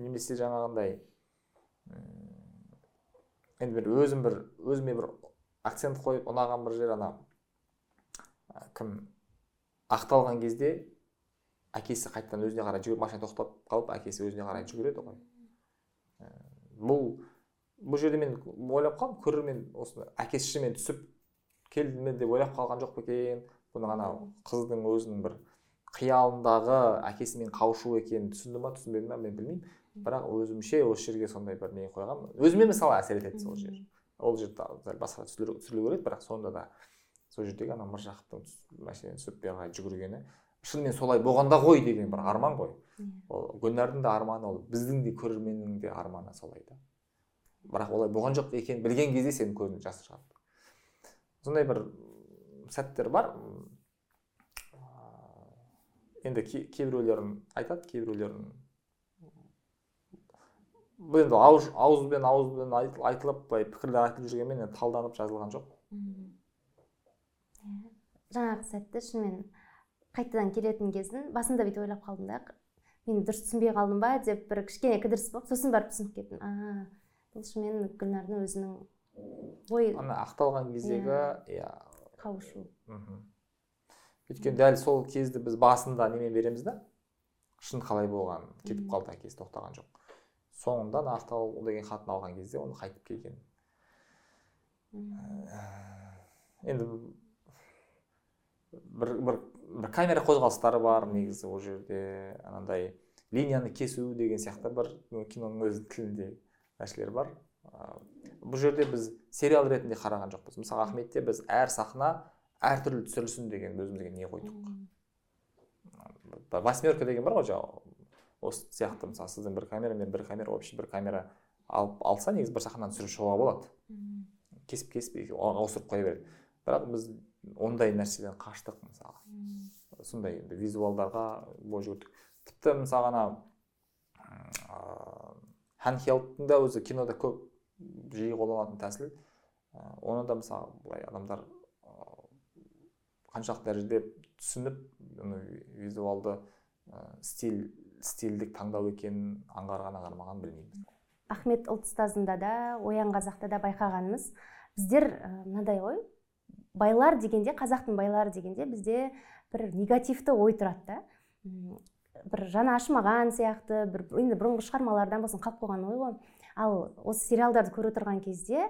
Немесе жаңағындай енді бір өзім бір өзіме бір акцент қойып ұнаған бір жер ана кім? Ақталған кезде әкесі қайтадан өзіне қарай жүгіріп машина тоқтап қалып әкесі өзіне қарай жүгіреді ғой. Ә, бұл бұл жерде мен ойлап қалдым көрермен осы әкесі шынымен түсіп келді ме деп ойлап қалған жоқ па екен. Бұның анау қыздың өзінің бір қиялындағы әкесімен қауышу екенін түсінді ма түсінбеді ма мен білмеймін. Бірақ өзімше осы жерге сондай бір не қойған өзіме мысалы әсер етеді сол жер. Ол жер басқа түсірілу керек бірақ сонда да сол жердегі ана міржақыптың түсіп бері қарай жүгіргені шынымен солай болғанда ғой деген бір арман ғой Иә. ол гүлнардың да арманы ол біздің де көрерменнің де арманы солай да бірақ олай болған жоқ екенін білген кезде сенің көзіңнен жас шығады сондай бір сәттер бар енді кей- кейбіреулерін айтады кейбіреулерін бұл енді ауыз ауызбен ауызбен айтыл- айтылып былай пікірлер айтылып жүргенмен енді талданып жазылған жоқ. Жаңағы сәтті шынымен қайтадан келетін кезін басында бүйтіп ойлап қалдым да мен дұрыс түсінбей қалдым ба? деп бір кішкене кідіріс болып сосын барып түсініп кеттім. А бұл шынымен гүлнардың өзінің ой ана ақталған кездегі иә. қауышу. Мхм. өйткені дәл сол кезді біз басында немен береміз да? Шын қалай болған кетіп қалды әкесі тоқтаған жоқ. Соңында ана ақтау деген хатын алған кезде оны қайтып келген Мгм. енді бір, бір, бір камера қозғалыстары бар негізі ол жерде анандай линияны кесу деген сияқты бір киноның өз тілінде нәрселер бар. Бұл жерде біз сериал ретінде қараған жоқпыз. Мысалы ахметте біз әр сахна әртүрлі түсірілсін деген өзімізге не қойдық? Восьмерка деген бар ғой жаңағы осы сияқты. Мысалы сіздің бір камера мен бір камера вообще бір камера алып алса негізі бір сахнаны түсіріп шығуға болады. Кесіп кесіп ауыстырып қоя береді. Бірақ біз ондай нәрседен қаштық мысалы сондай енді визуалдарға бой жүгірдік тіпті мысалы ана ханхелдтың да өзі кинода көп жиі қолданатын тәсіл. Ә, оны да мысалы былай адамдар қаншалықты дәрежеде түсініп оны визуалды ә, стиль стильдік таңдау екенін аңғарған аңғармаған білмеймін ахмет ұлт ұстазында да оян қазақта да байқағанымыз. Біздер мынадай ғой. Байлар дегенде қазақтың байлары дегенде бізде бір негативті ой тұрады да. Бір жаны ашымаған сияқты бір енді бұрынғы шығармалардан болсын қалып қойған ой ғой. Ал осы сериалдарды көріп отырған кезде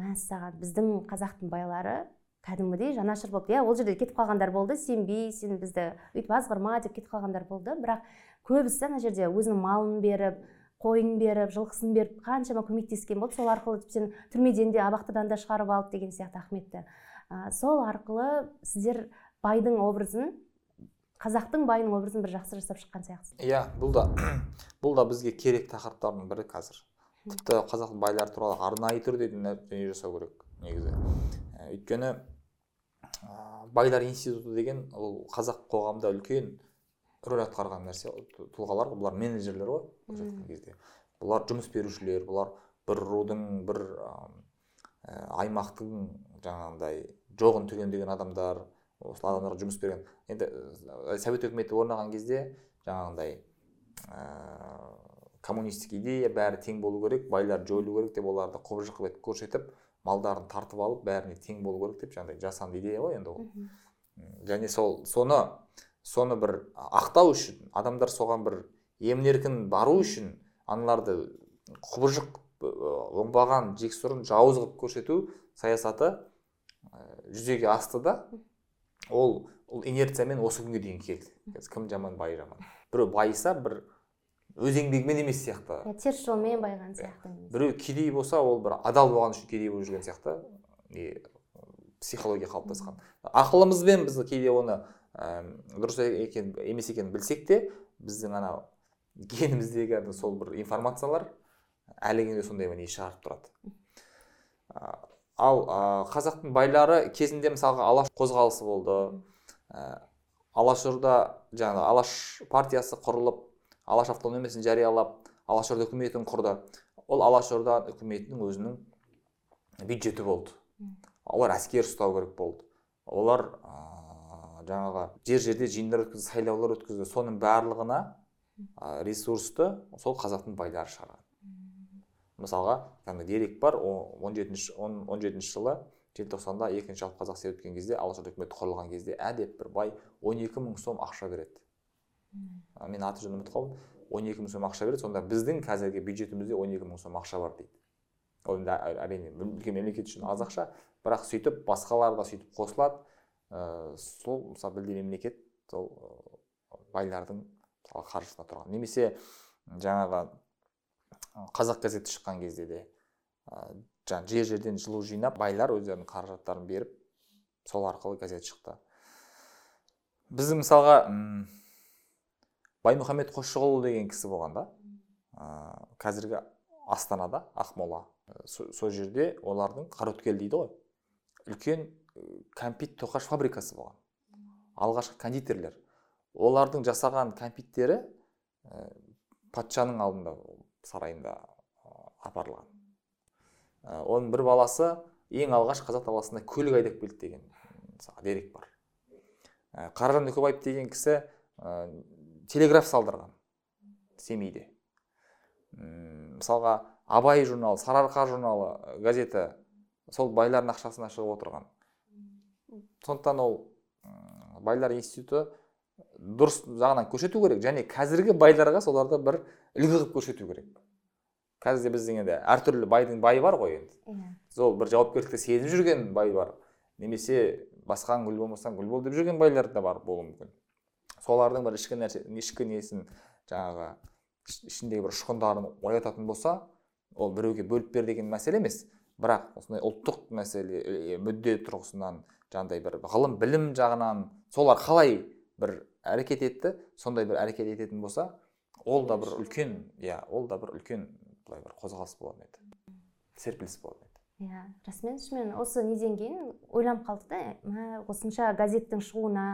мәссаған біздің қазақтың байлары кәдімгідей жанашыр болды. Иә ол жерде кетіп қалғандар болды сенбей сен бізді өйтіп азғырма деп кетіп қалғандар болды. Бірақ көбісі ана жерде өзінің малын беріп қойын беріп жылқысын беріп қаншама көмектескен болды. Сол арқылы тіптен түрмеден де абақтыдан да шығарып алды деген сияқты ахметті. Ә, сол арқылы сіздер байдың образын қазақтың байының образын бір жақсы жасап шыққан сияқтысыз. Иә бұл да. Бұл да бізге керек тақырыптардың бірі қазір. Тіпті қазақ байлары туралы арнайы түрде дүние жасау керек негізі. Ә, өйткені ә, байлар институты деген ол қазақ қоғамында үлкен рөл атқарған нәрсе. Тұлғалар ғой бұлар менеджерлер ғой былайша айтқан кезде. Бұлар жұмыс берушілер бұлар бір рудың бір ә, аймақтың жаңағындай жоғын түгендеген адамдар осы адамдарға жұмыс берген. Енді совет өкіметі орнаған кезде жаңағындай ә, коммунистік идея бәрі тең болу керек байлар жойылу керек деп оларды құбыжық етіп көрсетіп малдарын тартып алып бәріне тең болу керек деп жаңағыдай жасанды идея ғой енді ол. Және сол соны соны бір ақтау үшін адамдар соған бір емін еркін бару үшін аналарды құбыжық оңбаған жексұрын жауыз қылып көрсету саясаты жүзеге асты да ол ол инерциямен осы күнге дейін келді. Кім жаман бай жаман біреу байыса бір өз еңбегімен емес сияқты. Иә теріс жолмен байыған сияқты біреу кедей болса ол бір адал болған үшін кедей болып жүрген сияқты. Не психология қалыптасқан. Ақылымызбен біз кейде оны ә, дұрыс екен емес екенін білсек те біздің анау геніміздегі сол бір информациялар әлі күнге сондай не шығарып тұрады. Ал ә, қазақтың байлары кезінде мысалға алаш қозғалысы болды. Ә, алашорда жаңағы алаш партиясы құрылып алаш автономиясын жариялап алашорда үкіметін құрды. Ол алашорда үкіметінің өзінің бюджеті болды. Олар әскер ұстау керек болды. Олар ә, жаңағы жер жерде жиындар өткізді сайлаулар өткізді. Соның барлығына ә, ресурсты сол қазақтың байлары шығарған мысалға кәдімгі дерек бар он жетінші он жетінші жылы желтоқсанда екінші жалпы қазақ съезі өткен кезде алашорда үкіметі құрылған кезде әдеп бір бай 12 мың сом ақша береді. Мен аты жөнін ұмытып қалдым. Он екі мың сом ақша береді сонда біздің қазіргі бюджетімізде он екі мың сом ақша бар дейді. Ол енді әрине үлкен мемлекет үшін аз ақша бірақ сөйтіп басқалар да сөйтіп қосылады. Ә, сол мысалы білдей мемлекет сол байлардың мысалы қаржысына тұрған. Немесе жаңағы қазақ газеті шыққан кезде де жаңағы жер жерден жылу жинап байлар өздерінің қаражаттарын беріп сол арқылы газет шықты. Біздің мысалға баймұхаммед қосшығұлұлы деген кісі болған да. Қазіргі астанада ақмола сол жерде олардың қараөткел дейді ғой. Үлкен кәмпит тоқаш фабрикасы болған. Алғашқы кондитерлер. Олардың жасаған кәмпиттері ә, патшаның алдында сарайында апарылған. Ә, оның бір баласы ең алғаш қазақ даласына көлік айдап келді деген дерек бар. Ә, қаражан үкібаев деген кісі телеграф салдырған семейде. Мысалға абай журналы сарыарқа журналы газеті сол байлардың ақшасына шығып отырған. Сондықтан ол байлар институты дұрыс жағынан көрсету керек және қазіргі байларға соларды бір үлгі қылып көрсету керек. Қазірде біздің енді әртүрлі байдың байы бар ғой енді. Иә. Сол бір жауапкершілікті сезіп жүрген бай бар. Немесе басқан гүл болмасаң гүл бол деп жүрген байлар да бар болуы мүмкін. Солардың бір ішкі нәрсе ішкі несін жаңағы ішіндегі бір ұшқындарын оятатын болса ол біреуге бөліп бер деген мәселе емес. Бірақ осындай ұлттық мәселе мүдде тұрғысынан жаңағыдай бір ғылым білім жағынан солар қалай бір әрекет етті сондай бір әрекет ететін болса ол да бір үлкен иә ол да бір үлкен былай бір қозғалыс болатын еді. Серпіліс болатын еді. Иә расымен шынымен осы неден кейін ойланып қалдық та осынша газеттің шығуына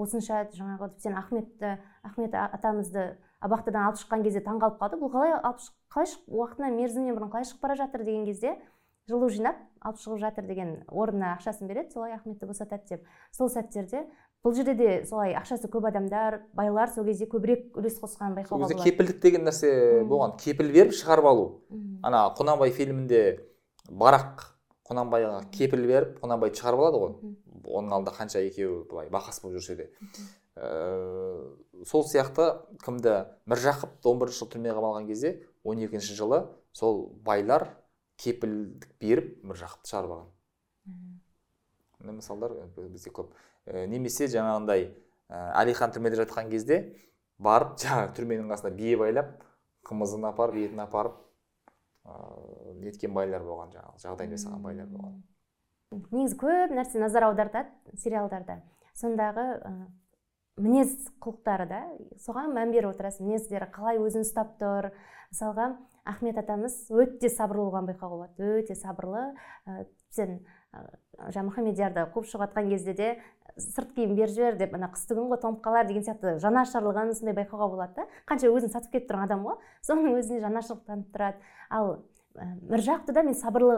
осынша жаңағы тіптен ахметті ахмет атамызды абақтыдан алып шыққан кезде таңқалып қалды бұл қалай алып қалай уақытына мерзімінен бұрын қалай шығып бара жатыр деген кезде жылу жинап алып шығып жатыр деген орнына ақшасын береді солай ахметті босатады деп. Сол сәттерде бұл жерде де солай ақшасы көп адамдар байлар сол кезде көбірек үлес қосқанын байқауға болады. кепілдік деген нәрсе болған. Кепіл беріп шығарып алу. Ана құнанбай фильмінде барақ құнанбайға кепіл беріп құнанбайды шығарып алады ғой. Оның алдында қанша екеуі былай бақас болып жүрсе де. Ә, сол сияқты кімді міржақыпты он бірінші жылы түрмеге қамалған кезде он екінші жылы сол байлар кепілдік беріп міржақыпты шығарып алған. Мысалдар бізде көп. Ә, немесе жаңағындай ә, әлихан түрмеде жатқан кезде барып жаңағы түрменің қасына бие байлап қымызын апарып етін апарып ыыы неткен байлар болған жаңағы жағдай жасаған байлар болған. Негізі көп нәрсе назар аудартады сериалдарда. Сондағы ә, мінез құлықтары да соған мән беріп отырасың. Мінездері қалай өзін ұстап тұр. Мысалға ахмет атамыз өте сабырлы болғанын байқауға болады. Өте сабырлы. Ә, сен ә, жаңағы мұхаммедиярды қуып шығып жатқан кезде де сырт киім беріп жібер деп ана қыстыгүн ғой тоңып қалар деген сияқты жанашырлығын сондай байқауға болады да. Қанша өзін сатып кетіп тұрған адам ғой соның өзіне жанашырлық танытып тұрады. Ал міржақыпты да мен сабырлы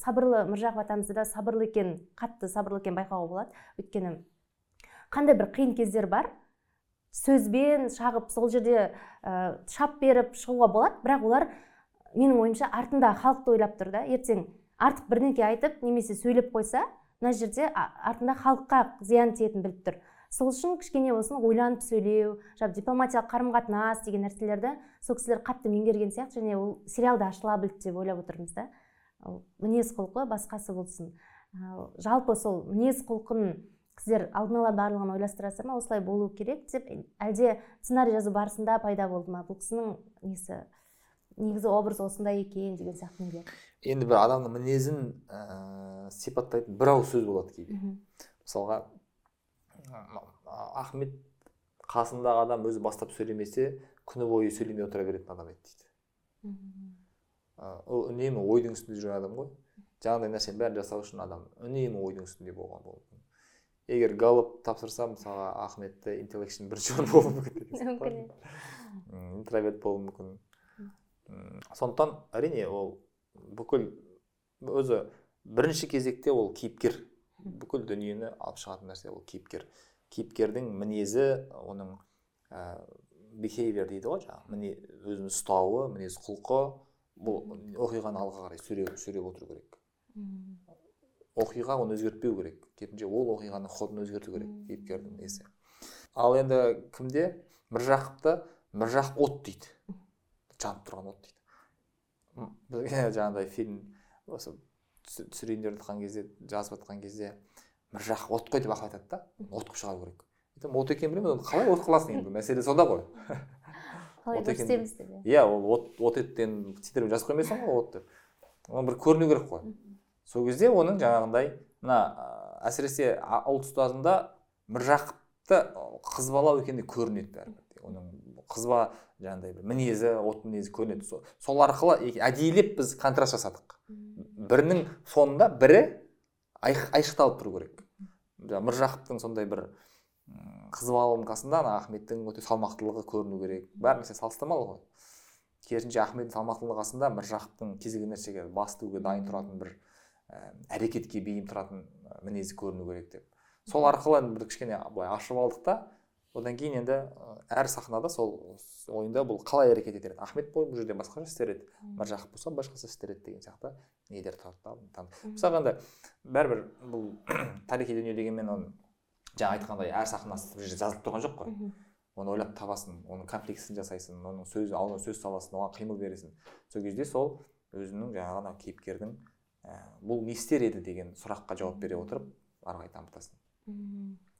сабырлы міржақып атамызды да сабырлы екенін қатты сабырлы екенін байқауға болады. Өйткені қандай бір қиын кездер бар. Сөзбен шағып сол жерде ә, шап беріп шығуға болады. Бірақ олар менің ойымша артында халықты ойлап тұр да. Ертең артық бірдеңке айтып немесе сөйлеп қойса мына жерде артында халыққа зиян тиетінін біліп тұр. Сол үшін кішкене болсын ойланып сөйлеу жаңағы дипломатиялық қарым қатынас деген нәрселерді сол кісілер қатты меңгерген сияқты және ол сериалда ашыла білді деп ойлап отырмыз да. Мінез құлқы басқасы болсын. Ал жалпы сол мінез құлқын сіздер алдын ала барлығын ойластырасыздар ма? Осылай болу керек деп. Әлде сценарий жазу барысында пайда болды ма? Бұл кісінің несі? Негізі образ осындай екен деген сияқты нелер енді бір адамның мінезін ә, сипаттайтын бір ауыз сөз болады кейде. Мысалға ахмет қасындағы адам өзі бастап сөйлемесе күні бойы сөйлемей отыра беретін адам еді дейді. Ы, ол үнемі ойдың үстінде жүрген адам ғой. Жаңағыдай нәрсенің бәрін жасау үшін адам үнемі ойдың үстінде болған болуы мүмкін. Егер галоп тапсырса мысалға ахметті интеллекшн бірінші орын болуы мүмкін мүмкін. Интроверт болуы мүмкін. Сондықтан әрине ол бүкіл өзі бірінші кезекте ол кейіпкер. Бүкіл дүниені алып шығатын нәрсе ол кейіпкер. Кейіпкердің мінезі оның ә, behavior дейді ғой жаңағы міне өзін ұстауы мінез құлқы бұл оқиғаны алға қарай сүйреп сүйреп отыру керек. Оқиға оны өзгертпеу керек. Керісінше ол оқиғаның ходын өзгерту керек кейіпкердің несі. Ал енді кімде? Міржақыпты міржақып от дейді. Жанып тұрған от дейді. М, бізге жаңағыдай фильм осы түсі- түсірейін деп жатқан кезде жазып жатқан кезде міржақып от қой деп ақыл айтады да. От қылып шығару керек. Айтамын от екенін білемін оны қалай от қыласың енді? Мәселе сонда ғой қалай деп иә. иә ол от от еттен титрмен жазып қоймайсың ғой от деп. Оны бір көріну керек қой. Сол кезде оның жаңағындай мына әсіресе ұлт ұстазында міржақыпты қыз бала екені көрінеді бәрібір оның қыз бала жаңағыдай бір мінезі от мінезі көрінеді сол, сол арқылы әдейілеп біз контраст жасадық. Бірінің фонында бірі айшықталып тұру керек. Жаңағы міржақыптың сондай бір м, қыз баланың қасында ана ахметтің өте салмақтылығы көріну керек. Бәрі нәрсе салыстырмалы ғой. Керісінше ахметтің салмақтылығы қасында міржақыптың кез келген нәрсеге бас тігуге дайын тұратын бір ә, әрекетке бейім тұратын мінезі көріну керек деп. Сол арқылы енді бір кішкене былай ашып алдық та одан кейін енді әр сахнада сол ойында бұл қалай әрекет етер еді? Ахмет бұл жерде басқаша істер еді? Міржақып болса басқаша істер еді деген сияқты нелер мысалға енді бәрібір бұл тарихи дүние дегенмен оны жаңа айтқандай әр сахнасы бір жерде жазылып тұрған жоқ қой. Оны ойлап табасың оның комплексін жасайсың оның сөз алдына сөз саласың оған қимыл бересің. Сол кезде сол өзінің жаңағы ана кейіпкердің ә, бұл не істер еді? деген сұраққа жауап бере отырып ары қарай дамытасың.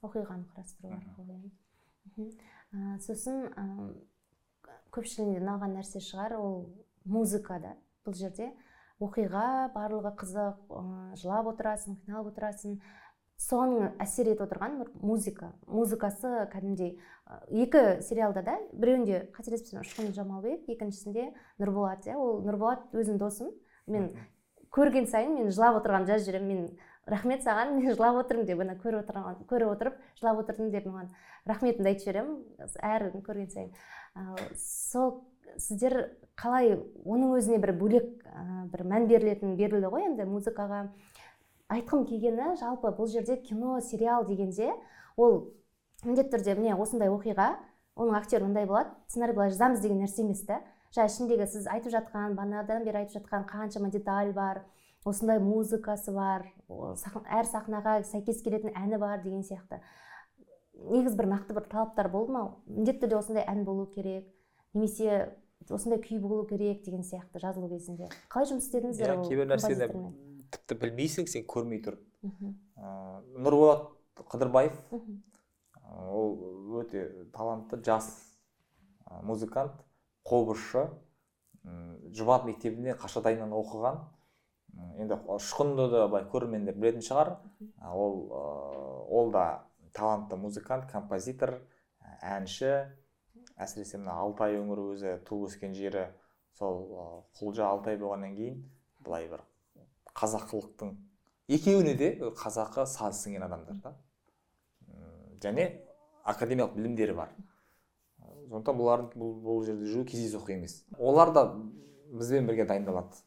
Оқиғаны қарастыру арқылы иә. Сосын көпшілігіне ұнаған нәрсе шығар ол музыка да бұл жерде. Оқиға барлығы қызық жылап отырасың қиналып отырасың. Соның әсер етіп отырған бір музыка. Музыкасы кәдімгідей екі сериалда да біреуінде қателеспесем ұшқын жамалбек екіншісінде нұрболат иә. Ол нұрболат өзімнің досым. Мен көрген сайын мен жылап отырғанын жазып жіберемін мен рахмет саған мен жылап отырмын деп ана көріп отырған көріп отырып жылап отырдым деп маған рахметімді айтып жіберемін әр көрген сайын. Сол сіздер қалай оның өзіне бір бөлек бір мән берілетін берілді ғой енді музыкаға? Айтқым келгені жалпы бұл жерде кино сериал дегенде ол міндетті түрде міне осындай оқиға оның актері мындай болады сценарий былай жазамыз деген нәрсе емес та жаңағы ішіндегі сіз айтып жатқан бағанадан бері айтып жатқан қаншама деталь бар осындай музыкасы бар әр сахнаға сәйкес келетін әні бар деген сияқты. Негізі бір нақты бір талаптар болды ма? Міндетті түрде осындай ән болу керек немесе осындай күй болу керек деген сияқты жазылу кезінде. Қалай жұмыс істедіңіздер иә ол кейбір нәрсені тіпті білмейсің сен көрмей тұрып Мхм, ыыы нұрболат қыдырбаев ол өте талантты жас музыкант қобызшы жұбат мектебінде қашадайынан оқыған. Енді ұшқынды да былай көрермендер білетін шығар. Ол ол да талантты музыкант композитор әнші. Әсіресе мына алтай өңірі өзі туып өскен жері сол құлжа алтай болғаннан кейін былай бір қазақылықтың екеуіне де қазақы саз сіңген адамдар да. Және академиялық білімдері бар. Сондықтан бұлардың бұл, бұл жерде жүру кездейсоқ емес. Олар да бізбен бірге дайындалады.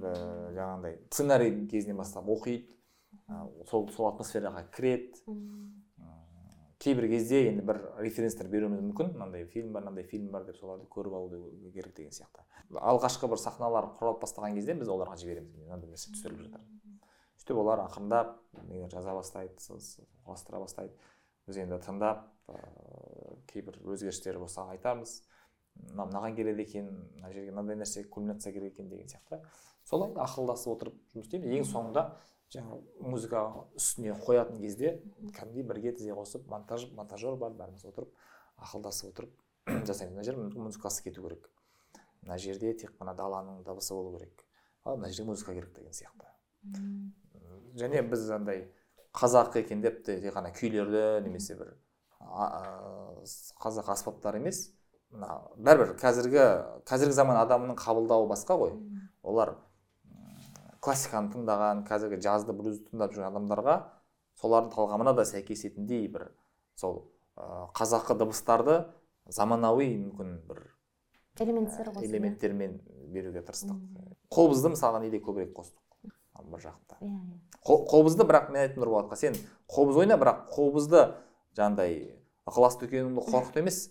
Жаңағындай сценарийдің кезінен бастап оқиды сол сол атмосфераға кіреді. Кейбір кезде енді бір референстер беруіміз мүмкін. Мынандай фильм бар мынандай фильм бар деп соларды көріп алу керек деген сияқты. Алғашқы бір сахналар құралып бастаған кезде біз оларға жібереміз. Мынандай нәрсе түсіріліп жатыр. Сөйтіп олар ақырындап жаза бастайды құрастыра бастайды. Біз енді тыңдап ыыы кейбір өзгерістер болса айтамыз. Мына мынаған келеді екен мына жерге мынандай нәрсе кульминация керек екен деген сияқты. Солай ақылдасып отырып жұмыс істейміз ең соңында жаңағы музыка үстіне қоятын кезде кәдімгідей бірге тізе қосып монтаж монтажер бар бәріміз отырып ақылдасып отырып жасаймыз. Мына жер мүмкін музыкасы кету керек. Мына жерде тек қана даланың дыбысы болу керек. Ал мына жерде музыка керек деген сияқты. Және біз андай қазақы екен деп те тек қана күйлерді немесе бір қазақ аспаптар емес мына бәрібір қазіргі қазіргі заман адамының қабылдауы басқа ғой. Олар классиканы тыңдаған қазіргі жазды блюзді тыңдап жүрген адамдарға солардың талғамына да сәйкесетіндей бір сол ә, қазақы дыбыстарды заманауи мүмкін бір элементтер ә, қосып элементтермен беруге тырыстық. Қобызды мысалға неде көбірек қостық? Бір жақта. Иә иә. Қо- қобызды бірақ мен айттым нұрболатқа сен қобыз ойна бірақ қобызды жаңағыдай ықылас дүкеніңді қорқыт емес.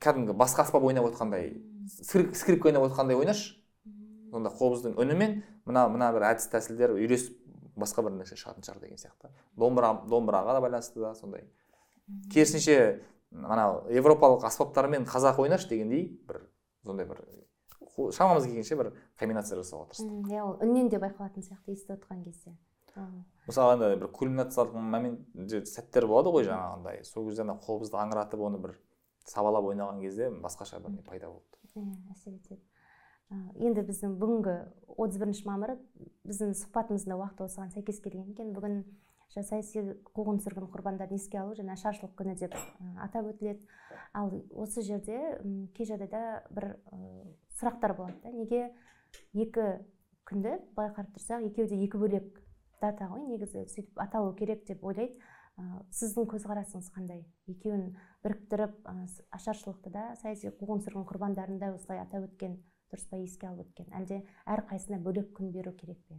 Кәдімгі басқа аспап ойнап отқандай скрип- скрипка ойнап отқандай ойнашы. Сонда қобыздың үнімен мына мына бір әдіс тәсілдер үйлесіп басқа бір нәрсе шығатын шығар деген сияқты. Домбыра домбыраға да байланысты да сондай. Керісінше анау европалық аспаптармен қазақ ойнашы дегендей бір сондай бір шамамыз келгенше бір комбинация жасауға тырыстық иә ол үннен де байқалатын сияқты естіп отқан кезде. Ал- мысалы андай бір кульминациялық момент сәттер болады ғой жаңағындай. Сол кезде ана қобызды аңыратып оны бір сабалап ойнаған кезде басқаша бір пайда болды. Иә әсер етеді. Енді біздің бүгінгі отыз бірінші мамыр біздің сұхбатымыздың уақыты осыған сәйкес келген екен. Бүгін саяси қуғын сүргін құрбандарын еске алу және ашаршылық күні деп атап өтіледі. Ал осы жерде кей жағдайда бір сұрақтар болады да. Неге екі күнді былай қарап тұрсақ екеуі де екі бөлек дата ғой негізі. Сөйтіп аталу керек деп ойлайды. Сіздің көзқарасыңыз қандай? Екеуін біріктіріп ашаршылықты да саяси қуғын сүргін құрбандарын да осылай атап өткен дұрыс па еске алып өткен. Әлде әрқайсысына бөлек күн беру керек пе?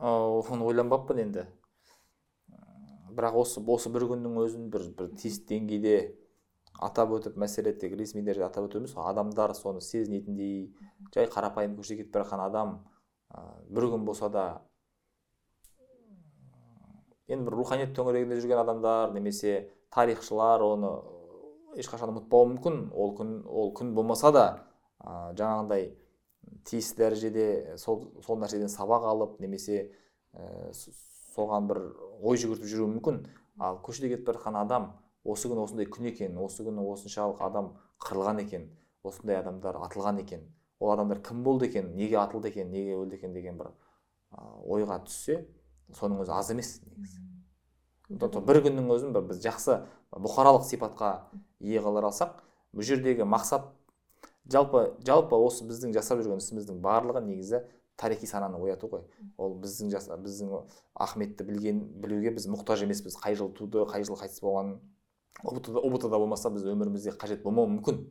Оны ойланбаппын енді. Бірақ осы осы бір күннің өзін бір бір тиісті деңгейде атап өтіп мәселе тек ресми дәрежеде атап өту емес адамдар соны сезінетіндей жай қарапайым көшеде кетіп бара жатқан адам ә, бір күн болса да енді бір руханият төңірегінде жүрген адамдар немесе тарихшылар оны ешқашан ұмытпауы мүмкін. Ол күн ол күн болмаса да ә, жаңағындай тиісті дәрежеде сол сол нәрседен сабақ алып немесе ә, соған бір ой жүгіртіп жүруі мүмкін. Ал көшеде кетіп бара жатқан адам осы күн осындай күн екен осы күні осыншалық адам қырылған екен осындай адамдар атылған екен. Ол адамдар кім болды екен неге атылды екен неге өлді екен деген бір ойға түссе соның өзі аз емес негізі. Бір күннің өзін бір біз жақсы бұқаралық сипатқа ие қылар алсақ бұл жердегі мақсат жалпы жалпы осы біздің жасап жүрген ісіміздің барлығы негізі тарихи сананы ояту ғой ол біздің жаса, біздің ахметті білген білуге біз мұқтаж емеспіз. Қай жыл туды қай жыл қайтыс болғанын ұбт да болмаса біз өмірімізде қажет болмауы мүмкін.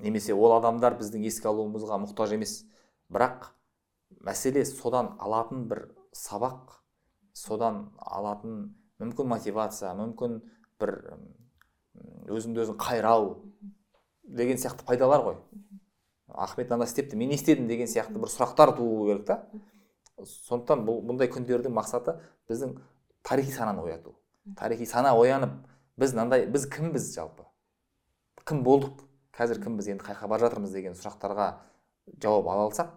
Немесе ол адамдар біздің еске алуымызға мұқтаж емес. Бірақ мәселе содан алатын бір сабақ содан алатын мүмкін мотивация мүмкін бір өзіңді өзің қайрау деген сияқты пайдалар ғой. Ахмет мынаны істепті мен не істедім деген сияқты бір сұрақтар тууы керек та. Сондықтан бұл бұндай күндердің мақсаты біздің тарихи сананы ояту. Тарихи сана оянып біз мынандай біз кімбіз жалпы? Кім болдық? Қазір кімбіз? Енді қай жаққа бара жатырмыз деген сұрақтарға жауап ала алсақ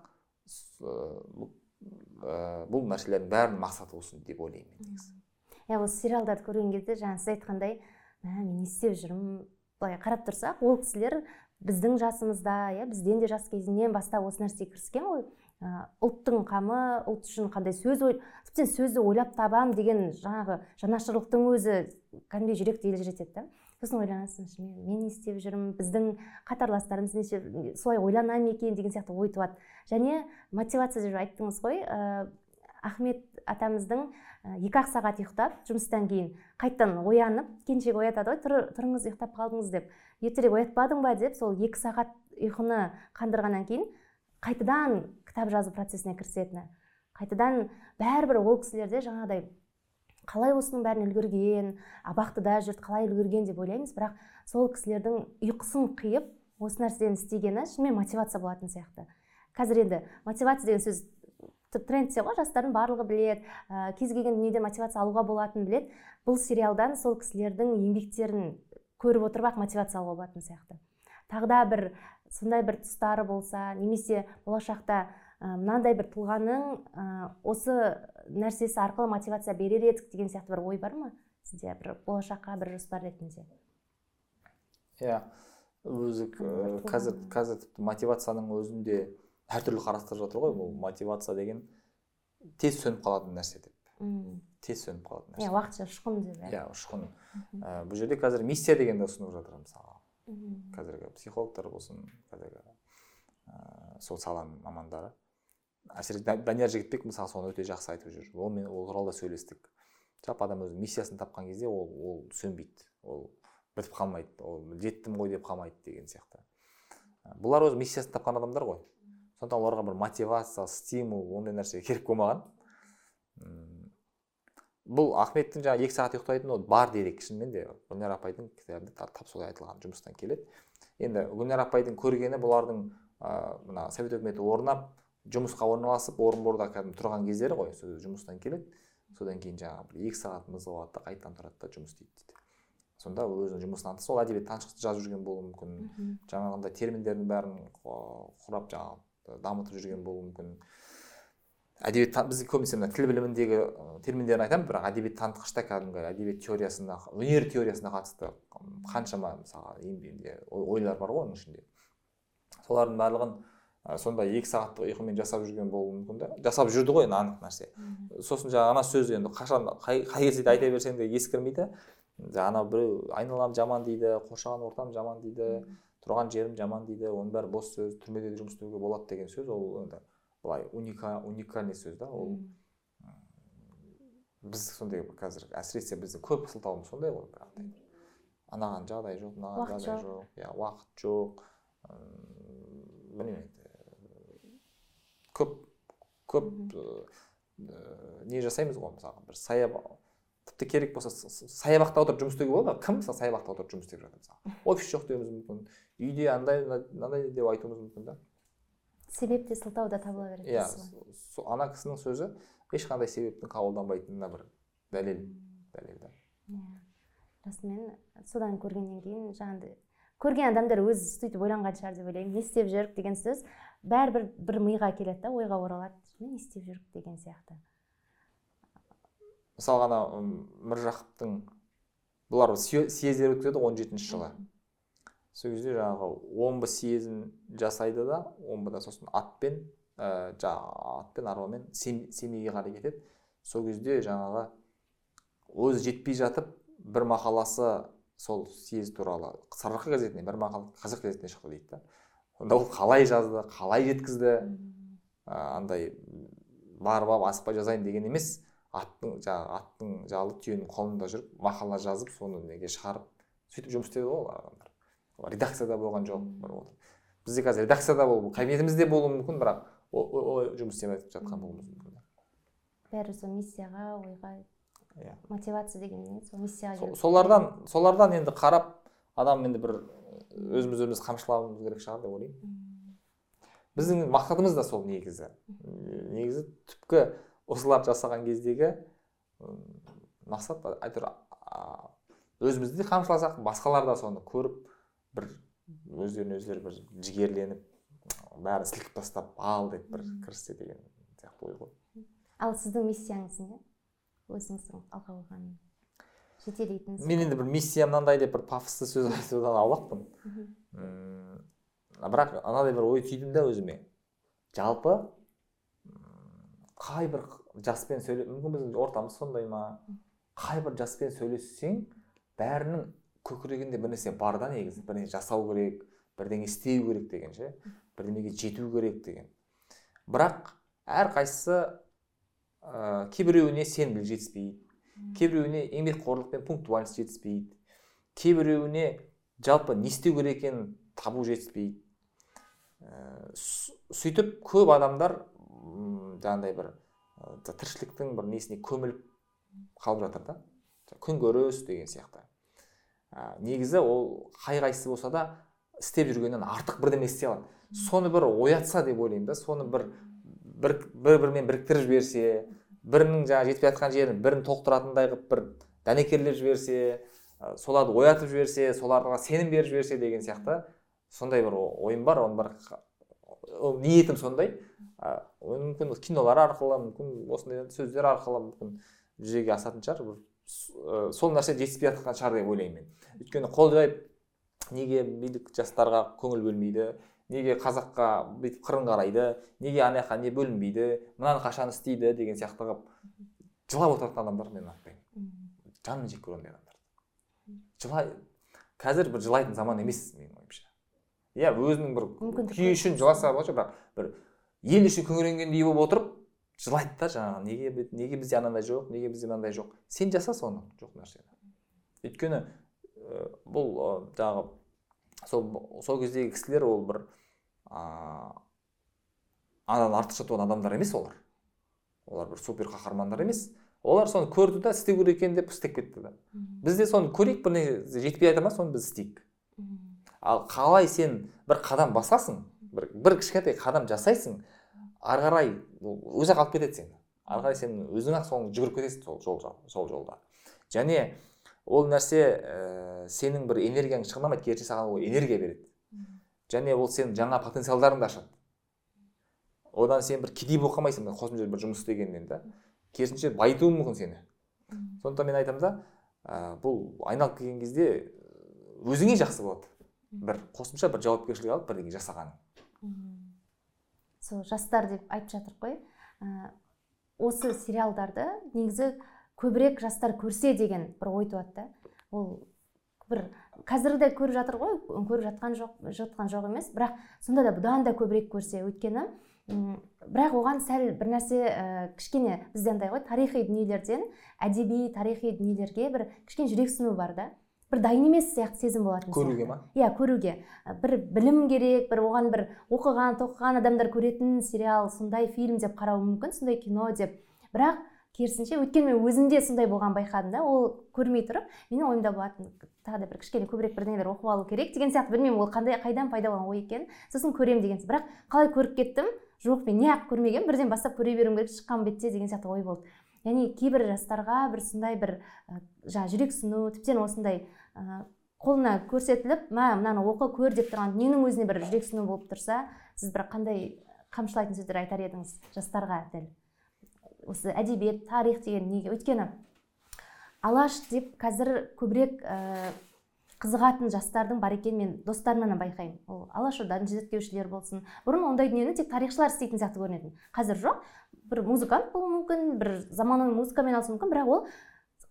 ы, бұл нәрселердің бәрінің мақсаты осы деп ойлаймын мен негізі. Иә осы сериалдарды көрген кезде жаңа сіз айтқандай мә мен не істеп жүрмін? былай қарап тұрсақ ол кісілер біздің жасымызда иә бізден де жас кезінен бастап осы нәрсеге кіріскен ғой. Ә, ұлттың қамы ұлт үшін қандай сөз ой тіптен сөзді ойлап табам деген жаңағы жанашырлықтың өзі кәдімгідей жүректі елжіретеді да. Сосын ойланасың мен, не істеп жүрмін біздің қатарластарымыз неше солай ойлана ма екен деген сияқты ой туады. Және мотивация деп айттыңыз ғой ә, ахмет атамыздың екі ақ сағат ұйықтап жұмыстан кейін қайтадан оянып келіншегі оятады ғой Тұр, тұрыңыз ұйықтап қалдыңыз деп. Ертерек оятпадың ба деп сол екі сағат ұйқыны қандырғаннан кейін қайтадан кітап жазу процесіне кірісетіні. Қайтадан бәрібір ол кісілерде жаңағыдай қалай осының бәрін үлгерген абақтыда жүрді қалай үлгерген деп ойлаймыз. Бірақ сол кісілердің ұйқысын қиып осы нәрсені істегені шынымен мотивация болатын сияқты. Қазір енді мотивация деген сөз трендте ғой жастардың барлығы біледі. Ә, кез келген дүниеден мотивация алуға болатынын біледі. Бұл сериалдан сол кісілердің еңбектерін көріп отырып ақ мотивация алуға болатын сияқты. Тағы да бір сондай бір тұстары болса немесе болашақта мынандай бір тұлғаның ә, осы нәрсесі арқылы мотивация берер едік деген сияқты бір ой бар ма сізде? Бір болашаққа бір жоспар ретінде? Иә өзі қазір қазір тіпті мотивацияның өзінде әртүрлі қарастырып жатыр ғой бұл мотивация деген тез сөніп қалатын нәрсе деп. Тез сөніп қалатын нәрсе. Иә уақытша ұшқын деп иә. Ұшқын. Ә, бұл жерде қазір миссия дегенді ұсынып жатыр мысалы қазіргі психологтар болсын қазіргі ә, сол саланың мамандары. Әсіресе данияр жігітбек мысалы соны өте жақсы айтып жүр. Онымен ол туралы да сөйлестік. Жалпы адам өзінің миссиясын тапқан кезде ол ол сөнбейді. Ол бітіп қалмайды. Ол жеттім ғой деп қалмайды деген сияқты. Бұлар өз миссиясын тапқан адамдар ғой. Сондықтан оларға бір мотивация стимул ондай нәрсе керек болмаған. Бұл ахметтің жаңағы екі сағат ұйықтайтыны ол бар дерек шынымен де. Гүлнар апайдың кітабында тап солай айтылған жұмыстан келеді. Енді гүлнар апайдың көргені бұлардың ә, мына совет өкіметі орнап жұмысқа орналасып орынборда кәдімгі тұрған кездері ғой. Сол жұмыстан келеді. Содан кейін жаңағы бір екі сағат мызғып алады да қайтадан тұрады да жұмыс істейді дейді. Сонда өзінің жұмысынан тыс ол әдебиет таншықты жазып жүрген болуы мүмкін. Жаңағындай терминдердің бәрін құрап жаңағы дамытып жүрген болуы мүмкін. Әдебиет біз көбінесе мына тіл біліміндегі терминдерін айтамын бірақ әдебиет танытқышта кәдімгі әдебиет теориясына өнер теориясына қатысты қаншама мысалы ойлар бар ғой оның ішінде. Солардың барлығын сондай екі сағаттық ұйқымен жасап жүрген болуы мүмкін да жасап жүрді ғой енді анық нәрсе сосын жаңағы ана сөз енді қашан қай, кезде де айта берсең де ескірмейді. Ана біреу айналам жаман дейді қоршаған ортам жаман дейді тұрған жерім жаман дейді оның бәрі бос сөз түрмеде де жұмыс істеуге болады деген сөз. Ол енді былай уника, уникальный сөз да. Ол біз сондай қазір әсіресе біздің көп сылтауымыз сондай ғой жаңағыдай анаған жағдай жоқ мынаған жағдай жоқ. иә уақыт жоқ. Білмеймін. Көп не жасаймыз ғой мысалы бір саябақ тіпті керек болса саябақта отырып жұмыс істеуге болады кім мысалы саябақта отырып жұмыс істеп жатыр мысалы офис жоқ деуіміз мүмкін үйде андай мынандай деп айтуымыз мүмкін да себеп те сылтау да табыла береді иә ана кісінің сөзі ешқандай себептің қабылданбайтынына бір дәлел дәлел да иә расымен содан көргеннен кейін жаңағыдай көрген адамдар өзі сөйтіп ойланған шығар деп ойлаймын не істеп жүрік деген сөз бәрібір бір миға келеді да ойға оралады не істеп жүрік деген сияқты. Мысалға ана міржақыптың бұлар съездер өткізеді он жетінші жылы. Сол кезде жаңағы омбы съезін жасайды да омбыда сосын атпен ә, жаңағы атпен арбамен семейге қарай кетеді. Сол кезде жаңағы өзі жетпей жатып бір мақаласы сол съезд туралы сарыарқа газетіне бір мақала қазақ газетіне шықты дейді да. Сонда ол қалай жазды қалай жеткізді? Андай барып алып асықпай жазайын деген емес аттың жаңағы аттың жалы түйенің қолында жүріп мақала жазып соны неге шығарып сөйтіп жұмыс істеді ғой олар адамдар редакцияда болған жоқ бір бізде қазір редакцияда болу кабинетімізде болуы мүмкін бірақ олай жұмыс істеп жатқан болуымыз мүмкін. Бәрі сол миссияға ойға иә. мотивация деген не сол миссияға солардан солардан енді қарап адам енді бір өзіміз өзіміз қамшылауымыз керек шығар деп ойлаймын. Біздің мақсатымыз да сол негізі. Негізі түпкі осыларды жасаған кездегі мақсат әйтеуір өзімізді қамшыласақ басқалар да соны көріп бір өздеріне өздері бір жігерленіп бәрін сілкіп тастап ал деп бір кіріссе деген сияқты ой ғой. Ал сіздің миссияңыз не? Өзіңіздің алға қойған жетелейтін мен енді бір миссия мынандай деп бір пафосты сөз айтудан аулақпын бірақ анадай бір ой түйдім да өзіме жалпы қай бір жаспен сөйле мүмкін біздің ортамыз сондай ма? Қай бір жаспен сөйлессең бәрінің көкірегінде бір нәрсе бар да негізі. Бірдеңе жасау керек бірдеңе істеу керек деген ше бірдемеге жету керек деген. Бірақ әрқайсысы ә, кейбіреуіне сенімділік жетіспейді. Кейбіреуіне еңбекқорлық пен пунктуальность жетіспейді. Кейбіреуіне жалпы не істеу керек екенін табу жетіспейді. Сөйтіп көп адамдар жаңағыдай бір тіршіліктің бір несіне көміліп қалып жатыр да. Күнкөріс деген сияқты. Ә, негізі ол қай қайсысы болса да істеп жүргеннен артық бірдеме істей алады. Соны бір оятса деп ойлаймын да соны бір бір бір бірімен біріктіріп жіберсе бірінің жаңағы жетпей жатқан жерін бірін толықтыратындай қылып бір дәнекерлеп жіберсе соларды оятып жіберсе соларға сенім беріп жіберсе деген сияқты сондай бір ойым бар оның қа- ол ниетім сондай. Ә, оны мүмкін кинолар арқылы мүмкін осындай сөздер арқылы мүмкін жүзеге асатын шығар. Бір ә, сол нәрсе жетіспей жатқан шығар деп ойлаймын мен. Өйткені қол жайып неге билік жастарға көңіл бөлмейді неге қазаққа бүйтіп қырын қарайды неге ана жаққа не бөлінбейді мынаны қашан істейді деген сияқты қылып жылап отыратын адамдарды мен ұнатпаймын жанын жек көремін ондай адамдарды жылай қазір бір жылайтын заман емес ойымша иә өзінің бір күйі үшін жыласа болшы бірақ бір ел үшін күңіренгендей болып отырып жылайды да жаңағы неге неге бізде анандай жоқ неге бізде мынандай жоқ. Сен жаса соны жоқ нәрсені. Өйткені ә, бұл ә, жаңағы сол сол кездегі кісілер ол бір ыыы анадан артықша туған адамдар емес олар. Олар бір супер қаһармандар емес. Олар соны көрді да істеу керек екен деп істеп кетті да біз де соны көрейік бір нәрсе жетпей жатыр ма соны біз істейік. Ал қалай сен бір қадам басасың бір, бір кішкентай қадам жасайсың ары қарай өзі ақ алып кетеді сені. Ары қарай сен өзің ақ соны жүгіріп кетесің сол жол сол жолда. Және ол нәрсе ә, сенің бір энергияң шығынамайды керісінше саған ол энергия береді. Және ол сенің жаңа потенциалдарыңды ашады. Одан сен бір кедей болып қалмайсың қосымша бір жұмыс істегеннен да. Керісінше байытуы мүмкін сені. Сондықтан мен айтамын да ә, бұл айналып келген кезде өзіңе жақсы болады. Бір қосымша бір жауапкершілік алып бірдеңе жасағаның сол жастар деп айтып жатырмық қой. Ә, осы сериалдарды негізі көбірек жастар көрсе деген бір ой туады да. Ол бір қазір де көріп жатыр ғой көріп жатқан жоқ жатқан жоқ емес. Бірақ сонда да бұдан да көбірек көрсе өйткені бірақ оған сәл бір нәрсе ә, кішкене бізде андай ғой тарихи дүниелерден әдеби тарихи дүниелерге бір кішкене жүрексіну бар да. Бір дайын емес сияқты сезім болатын көруге ма? Иә көруге. Бір білім керек бір оған бір оқыған тоқыған адамдар көретін сериал сондай фильм деп қарауы мүмкін сондай кино деп. Бірақ керісінше өйткені мен өзімде сондай болған байқадым да ол көрмей тұрып менің ойымда болатын тағы да бір кішкене көбірек бірдеңелер оқып алу керек деген сияқты білмеймін ол қандай қайдан пайда болған ой екенін сосын көремін деген бірақ қалай көріп кеттім? Жоқ мен неғып көрмегенмін бірден бастап көре беруім керек шыққан бетте деген сияқты ой болды. Яғни кейбір жастарға бір сондай бір жаңағы жүрексіну тіптен осындай қолына көрсетіліп мә мынаны оқы көр деп тұрған дүниенің өзіне бір жүрексіну болып тұрса сіз бір қандай қамшылайтын сөздер айтар едіңіз жастарға дәл? Осы әдебиет тарих деген неге? Өйткені алаш деп қазір көбірек ә, қызығатын жастардың бар екенін мен достарымнан байқаймын. Ол алашорданың зерттеушілер болсын. Бұрын ондай дүниені тек тарихшылар істейтін сияқты көрінетін. Қазір жоқ. Бір музыкант болуы мүмкін бір заманауи музыкамен айналысуы мүмкін бірақ ол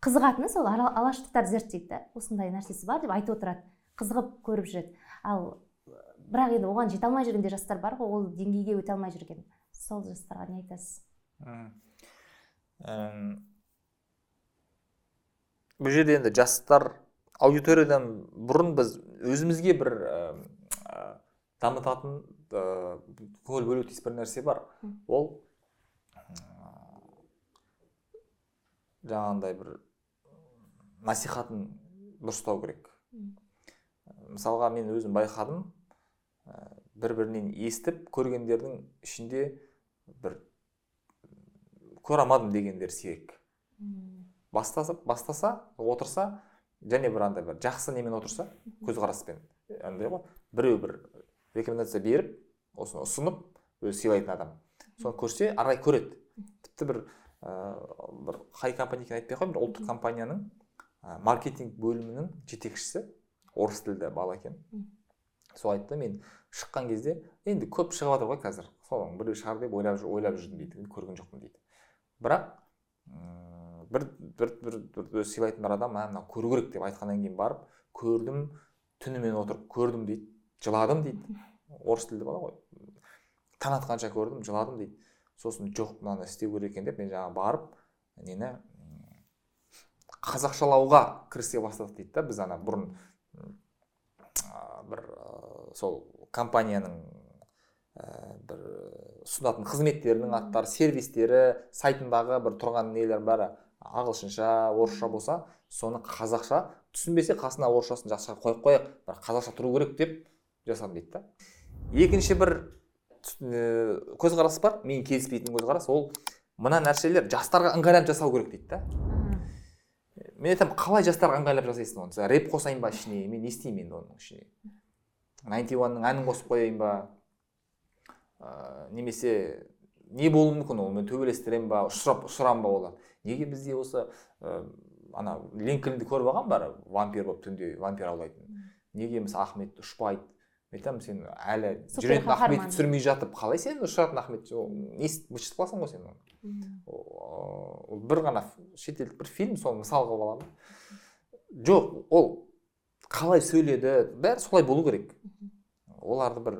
қызығатыны сол ала- алаштықтарды зерттейді да осындай нәрсесі бар деп айтып отырады. Қызығып көріп жүреді. Ал бірақ енді оған жете алмай жүрген де жастар бар ғой ол деңгейге өте алмай жүрген. Сол жастарға не айтасыз? Бұл жерде енді жастар аудиториядан бұрын біз өзімізге бір ә, дамытатын ә, көңіл бөлу тиіс бір нәрсе бар. Ол жаңағындай бір насихатын дұрыстау керек. Мысалға мен өзім байқадым бір бірінен естіп көргендердің ішінде бір көре алмадым дегендер сирек. Бастаса бастаса отырса және бір андай бір жақсы немен отырса көзқараспен андай ғой. Біреу бір рекомендация беріп осыны ұсынып өзі сыйлайтын адам. Соны көрсе ары қарай көреді. Тіпті бір ә, бір қай компания екенін айтпай ақ қояйын бір ұлттық компанияның маркетинг бөлімінің жетекшісі орыс тілді бала екен. Сол айтты мен шыққан кезде енді көп шығып жатыр ғой қазір. Соның біреу шығар деп ойлап ойлап жүрдім дейді. Көрген жоқпын дейді бірақ м, бір бір бір, бір, сыйлайтын бір адам мә мынау көру керек деп айтқаннан кейін барып көрдім түнімен отырып көрдім дейді. Жыладым дейді. Орыс тілді бала ғой. Таң атқанша көрдім жыладым дейді. Сосын жоқ мынаны істеу керек екен деп мен жаңағы барып нені қазақшалауға кірісе бастадық дейді да біз ана бұрын бір сол компанияның бір ұсынатын қызметтерінің аттары сервистері сайтындағы бір тұрған нелер бәрі ағылшынша орысша болса соны қазақша түсінбесе қасына орысшасын жақсы қойып қояйық бір қазақша тұру керек деп жасадым дейді да. Екінші бір көзқарас бар мен келіспейтін көзқарас ол мына нәрселер жастарға ыңғайлап жасау керек дейді да. Мен айтамын қалай жастарға ыңғайлап жасайсың оны? Рэп қосайын ба ішіне? Мен не істеймін енді оның ішіне? Найнти уанның әнін қосып қояйын ба? Ә, немесе не болуы мүмкін ол? Мен төбелестіремін ба? Ұшырап ұшырамын ба олар? Неге бізде осы ә, ана линкольнді көріп алған бәрі вампир болып түнде вампир аулайтын? Неге мысалы ахмет ұшпайды? Мен айтамын сен әлі жүретін ахметті түсірмей жатып қалай сен ұшыратын ахмет не вычислап қаласың ғой сен оны. Ол бір ғана шетелдік бір фильм соны мысал қылып аламын. Жоқ ол қалай сөйледі бәрі солай болу керек. Оларды бір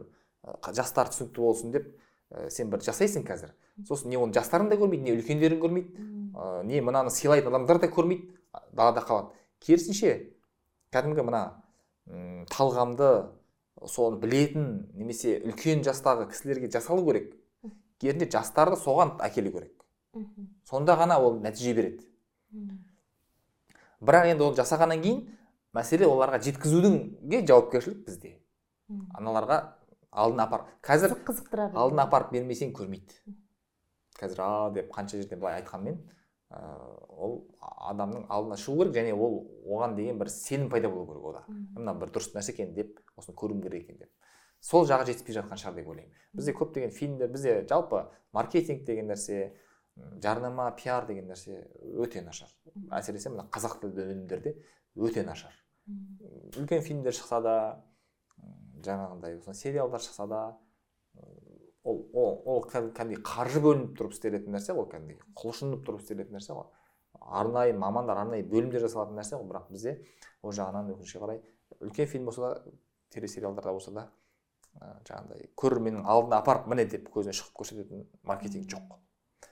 жастар түсінікті болсын деп ә, сен бір жасайсың қазір. Сосын не оны жастарың да көрмейді не үлкендерің көрмейді ә, не мынаны сыйлайтын адамдар да көрмейді далада қалады. Керісінше кәдімгі мына талғамды соны білетін немесе үлкен жастағы кісілерге жасалу керек. Керісінше жастарды соған әкелу керек. Сонда ғана ол нәтиже береді. Бірақ енді оны жасағаннан кейін мәселе оларға жеткізудің жауапкершілік бізде. Аналарға алдына апар қазір қызықтыра білу. алдына апарып бермесең көрмейді. Қазір а деп қанша жерден былай айтқанмен ә, ол адамның алдына шығу керек және ол оған деген бір сенім пайда болу керек ода. Мына бір дұрыс нәрсе екен деп осыны көруім керек екен деп. Сол жағы жетіспей жатқан шығар деп ойлаймын. Бізде көптеген фильмдер бізде жалпы маркетинг деген нәрсе жарнама пиар деген нәрсе өте нашар. Әсіресе мына қазақ тілді өнімдерде өте нашар. Үлкен фильмдер шықса да жаңағындай сериалдар шықса да ол ол, ол кәд- кәдімгідей қаржы бөлініп тұрып істелетін нәрсе ғой кәдімгідей құлшынып тұрып істелетін нәрсе ғой. Арнайы мамандар арнайы бөлімдер жасалатын нәрсе ғой бірақ бізде ол жағынан өкінішке қарай үлкен фильм болса да телесериалдарда болса да жаңағыдай көрерменнің алдына апарып міне деп көзіне шығып көрсететін маркетинг жоқ.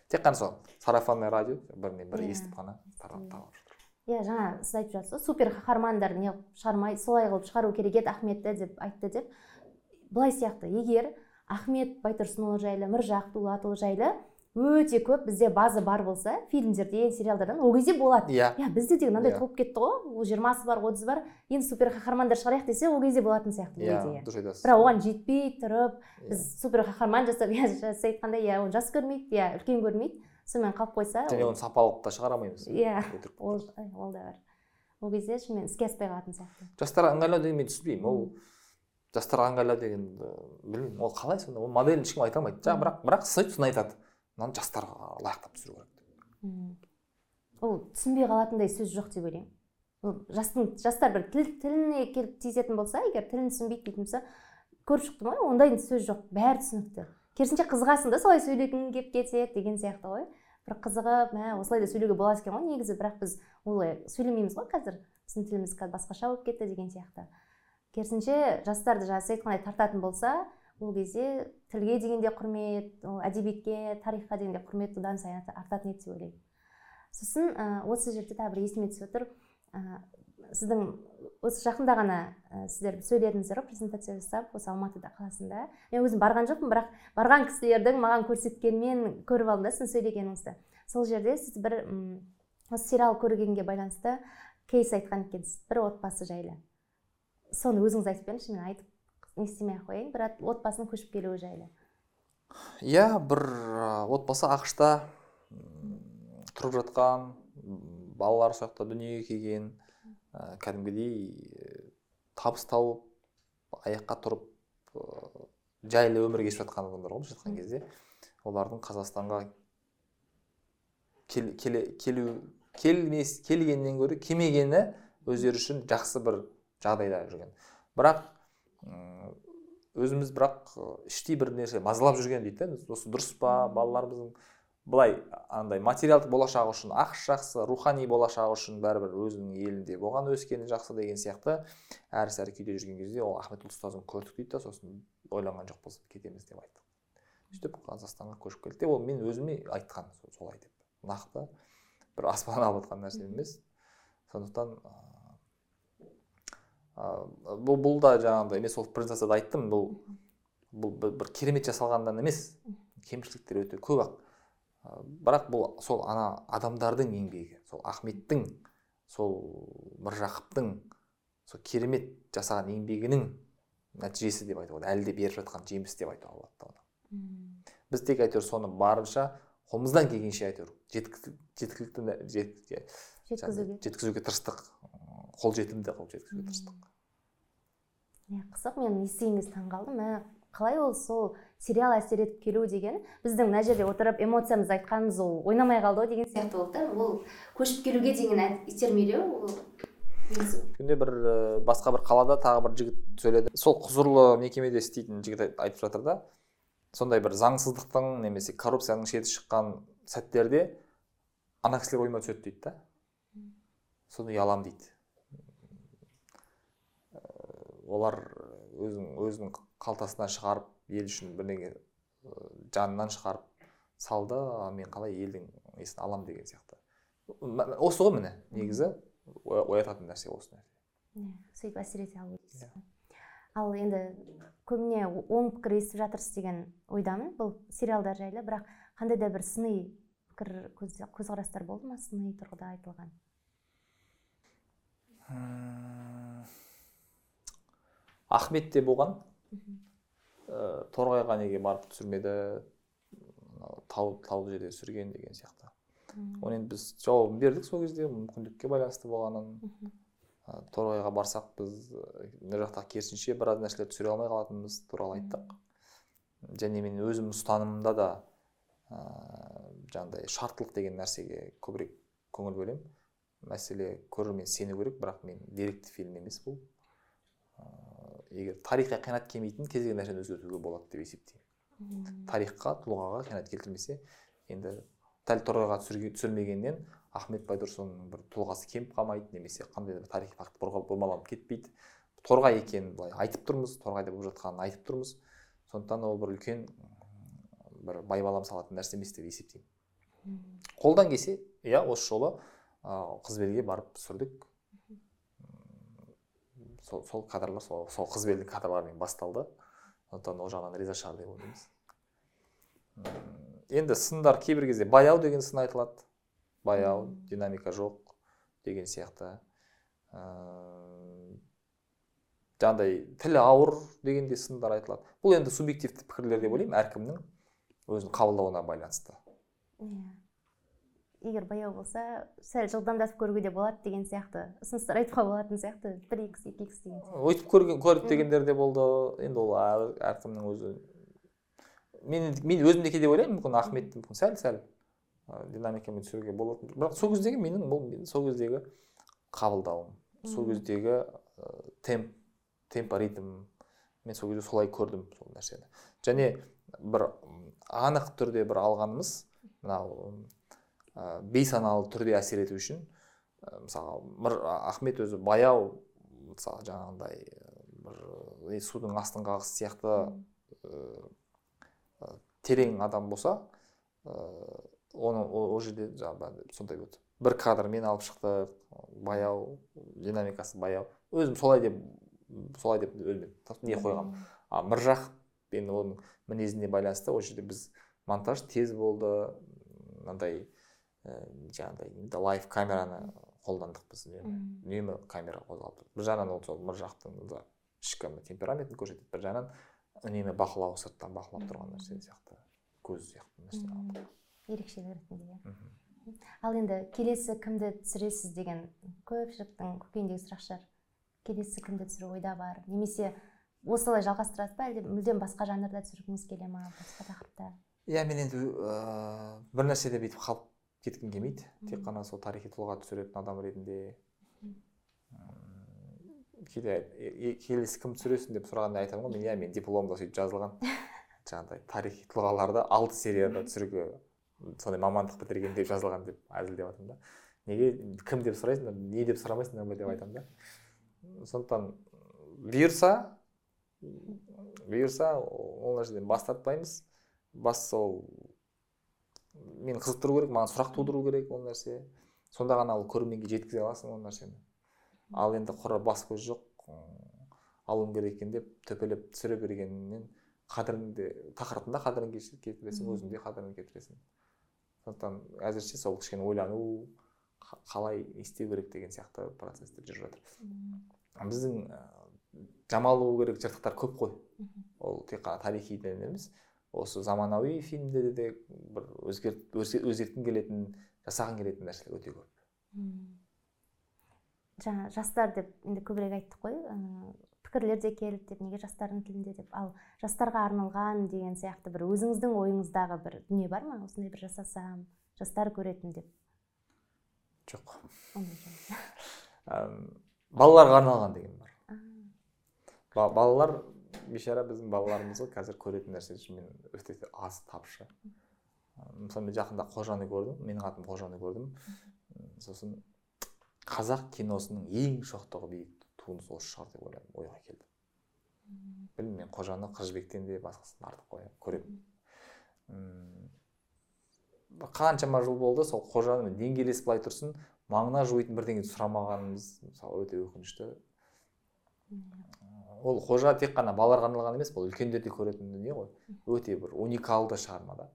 Тек қана сол сарафанное радио бірінен бірі Иә. естіп қана тарап тарап жатыр. Иә жаңа сіз айтып жатсыз ғой супер қаһармандар не шығармай солай қылып шығару керек еді ахметті деп айтты деп. Былай сияқты егер ахмет байтұрсынұлы жайлы міржақып дулатұлы жайлы өте көп бізде база бар болса фильмдерден сериалдардан ол кезде болады. Иә. Иә бізде де мынандай Иә. толып кетті ғой. Ол жиырмасы бар отызы бар. Енді супер қаһармандар шығарайық десе ол кезде болатын сияқты бұл иә идея. дұрыс айтасыз. Бірақ оған жетпей тұрып біз супер қаһарман жасап иә сіз айтқандай иә оны жас көрмейді иә үлкен көрмейді. Сонымен қалып қойса және оны сапалы қылып та шығара алмаймыз иә ол ол да бар. Ол кезде шынымен іске аспай қалатын сияқты. Жастарға ыңғайлау деген мен түсінбеймін. Ол жастарға ыңғайлау деген білмеймін. Ол қалай сонда? Ол моделін ешкім айта алмайды. Бірақ бірақ сын айтады. Мынаны жастарға лайықтап түсіру керек. Ол түсінбей қалатындай сөз жоқ деп ойлаймын. Ол жастың жастар бір тіл тіліне келіп тиісетін болса егер тілін түсінбейді дейтін болса көріп шықтым ғой ондай сөз жоқ бәрі түсінікті. Керісінше қызығасың да солай сөйлегің келіп кетеді деген сияқты ғой. Бір қызығып мә осылай да сөйлеуге болады екен ғой негізі бірақ біз олай сөйлемейміз ғой қазір біздің тіліміз қазір басқаша болып кетті деген сияқты. Керісінше жастарды жаңа сіз айтқандай тартатын болса ол кезде тілге деген де құрмет ол әдебиетке тарихқа деген де құрмет одан сайын арта- артатын еді деп ойлаймын. Сосын ә, осы жерде тағы бір есіме түсіп отыр. Ә, сіздің осы жақында ғана ә, сіздер сөйледіңіздер ғой презентация жасап осы алматыда қаласында. Мен өзім барған жоқпын бірақ барған кісілердің маған көрсеткенмен көріп алдым да сіздің сөйлегеніңізді. Сол жерде сіз бір осы сериал көргенге байланысты кейс айтқан екенсіз бір отбасы жайлы. Соны өзіңіз айтып беріңізші мен айтып не істемей ақ қояйын бір от- отбасының көшіп келуі жайлы. Иә бір отбасы ақшта тұрып жатқан м, балалары сол жақта дүниеге келген ә, кәдімгідей ә, табыс тауып аяққа тұрып ә, жайлы өмір кешіп жатқан адамдар ғой былайша айтқан кезде. Олардың қазақстанға кел- келе- келу келмес келгеннен гөрі келмегені өздері үшін жақсы бір жағдайда жүрген. Бірақ өзіміз бірақ іштей бір нәрсе мазалап жүрген дейді да осы дұрыс па балаларымыздың былай андай материалдық болашағы үшін ақш жақсы рухани болашағы үшін бәрібір өзінің елінде болған өскені жақсы деген сияқты әрі сәрі күйде жүрген кезде ол ахметұлы ұстазын көрдік дейді да сосын ойланған жоқпыз кетеміз деп айттық. Сөйтіп қазақстанға көшіп келдік те ол мен өзіме айтқан со- солай деп. Нақты бір аспаннан алып жатқан нәрсе емес. Сондықтан бұл бұл да жаңағыдай мен сол презентацияда айттым бұл бұл бір, керемет жасалғаннан емес кемшіліктер өте көп ақ бірақ бұл сол ана адамдардың еңбегі сол ахметтің сол міржақыптың сол керемет жасаған еңбегінің нәтижесі деп айтуға болады әлі де беріп жатқан жеміс деп айтуға болады оны. Біз тек әйтеуір соны барынша қолымыздан келгенше әйтеуір жеткілікті жеткізуге тырыстық. Қолжетімді қылып жеткізуге тырыстық. Иә қызық мен естіген кезде таңқалдым мә қалай ол сол сериал әсер етіп келу деген? Біздің мына жерде отырып эмоциямызды айтқанымыз ол ойнамай қалды ғой деген сияқты болды да. Ол көшіп келуге деген итермелеу ол күнде бір басқа бір қалада тағы бір жігіт сөйледі. Сол құзырлы мекемеде істейтін жігіт айт- айтып жатыр да. Сондай бір заңсыздықтың немесе коррупцияның шеті шыққан сәттерде ана кісілер ойыма түседі дейді да. Соны ұяламын дейді. Олар өзінің өзінің қалтасынан шығарып ел үшін бірдеңе ы, жанынан шығарып салды а мен қалай елдің несін аламын деген сияқты. Осы ғой міне негізі. Оя- оятатын нәрсе осы нәрсе. Иә сөйтіп әсер ете алу дейсіз Иә. ғой. ал енді көбіне оң пікір естіп жатырсыз деген ойдамын бұл сериалдар жайлы бірақ қандай да бір сыни пікір көз- көзқарастар болды ма? сыни тұрғыда айтылған. М, ахмет те болған. Ә, торғайға неге барып түсірмеді? Тау таулы жерде түсірген деген сияқты. Оны енді біз жауабын бердік сол кезде мүмкіндікке байланысты болғанын. Ә, торғайға барсақ біз ә, мына жақта керісінше біраз нәрселер түсіре алмай қалатынымыз туралы айттық. Және мен өзім ұстанымымда да ыыы жаңағыдай шарттылық деген нәрсеге көбірек көңіл бөлемін. Мәселе көрермен сену керек бірақ мен деректі фильм емес бұл. Егер тарихқа қиянат келмейтін кез келген нәрсені өзгертуге болады деп есептеймін. Тарихқа тұлғаға қиянат келтірмесе енді дәл торғайға түсірмегеннен ахмет байтұрсынның бір тұлғасы кеміп қалмайды немесе қандай да бір тарихи факт бұрмаланып кетпейді. Торғай екенін былай айтып тұрмыз торғайда болып жатқанын айтып тұрмыз. Сондықтан ол бір үлкен бір байбалам салатын нәрсе емес деп есептеймін. Қолдан келсе иә осы жолы ыыы қызбелге барып түсірдік. Сол, сол кадрлар сол, сол қызбелдің кадрларымен басталды. Сондықтан ол жағынан риза шығар деп ойлаймыз. Енді сындар кейбір кезде баяу деген сын айтылады. Баяу динамика жоқ деген сияқты. Ыыы жаңағыдай тілі ауыр деген де сындар айтылады. Бұл енді субъективті пікірлер деп ойлаймын әркімнің өзінің қабылдауына байланысты. Иә. Егер баяу болса сәл жылдамдатып көруге де болады деген сияқты. Ұсыныстар айтуға болатын сияқты. бір икс екі икс деген өйтіп көрген көрді дегендер де болды. Енді ол әр- әркімнің өзі. Мен мен өзім де кейде ойлаймын. Мүмкін ахметті мүмкін сәл сәл динамикамен түсіруге болатын. Бірақ сол кездегі менің бұл сол кездегі қабылдауым. Сол кездегі темп темпо ритм мен сол кезде солай көрдім сол нәрсені. Және бір анық түрде бір алғанымыз мынау ы, бейсаналы түрде әсер ету үшін ы, мысалы мір ахмет өзі баяу мысалы жаңағындай бір судың астын қағыс сияқты ы, терең адам болса ы, оны ол, жерде жаңағы сондай болды. Бір кадр мен алып шықтық баяу динамикасы баяу. Өзім солай деп солай деп өзіме не қойғанмын. А міржақып енді оның мінезіне байланысты ол жерде біз монтаж тез болды мынандай ііі жаңағыдай лайв камераны қолдандық біз үнемі. Камера қозғалып тұр бір жағынан ол сол міржақыптың да ішкі темпераментін көрсетеді бір жағынан үнемі бақылау сырттан бақылап тұрған нәрсе сияқты көз сияқты нәрсе Мм. ерекшелік ретінде иә. Ал енді келесі кімді түсіресіз деген көпшіліктің көкейіндегі сұрақ шығар келесі кімді түсіру ойда бар? Немесе осылай жалғастырасыз ба әлде мүлдем басқа жанрда түсіргіңіз келе ма басқа тақырыпта? Иә мен енді ыыы бір нәрседе бүйтіп қалып кеткім келмейді. Тек қана сол тарихи тұлға түсіретін адам ретінде. Кейде «Е- е- келесі кім түсіресің деп сұрағанда айтамын ғой. Мен иә менің дипломымда сөйтіп жазылған. Жаңағыдай тарихи тұлғаларды алты серияда түсіруге сондай мамандық бітірген деп жазылған деп әзілдеп жатырмын да. Неге кім деп сұрайсыңдар не деп сұрамайсыңдар ма деп айтамын да. Сондықтан бұйырса бұйырса ол нәрседен бас тартпаймыз. Бастысы ол мені қызықтыру керек маған сұрақ тудыру керек ол нәрсе. Сонда ғана ол көрерменге жеткізе аласың ол нәрсені. Ал енді құр бас көз жоқ алуым керек екен деп төпелеп түсіре бергеннен қадіріңді тақырыптың да қадірін кетіресің өзің де қадірін кетіресің сондықтан әзірше сол кішкене ойлану қа- қалай не істеу керек деген сияқты процесстер жүріп жатыр. Біздің жамалу керек жыртықтар көп қой. Ол тек қана тарихиден емес осы заманауи фильмде де бір өзгерт өзге- өзгерткім келетін жасағың келетін нәрселер өте көп. Жаңа жастар деп енді көбірек айттық қой. Пікірлер де келді деп неге жастардың тілінде деп. Ал жастарға арналған деген сияқты бір өзіңіздің ойыңыздағы бір дүние бар ма? Осындай бір жасасам жастар көретін деп. Жоқ. Балаларға арналған деген бар. Балалар бейшара біздің балаларымыз ғой қазір көретін нәрсе мен өте аз тапшы. Мысалы мен жақында қожаны көрдім менің атым қожаны көрдім. Сосын қазақ киносының ең шоқтығы биік туындысы осы шығар деп ойладым ойға келді. Білмеймін мен қожаны қыз жібектен де басқасынан артық қоя көремін. Қаншама жыл болды сол қожаны деңгейлес былай тұрсын маңына жуитын бірдеңе сұрамағанымыз мысалы өте өкінішті. Ол қожа тек қана балаларға арналған емес бұл үлкендер де көретін дүние ғой. Өте бір уникалды шығарма да.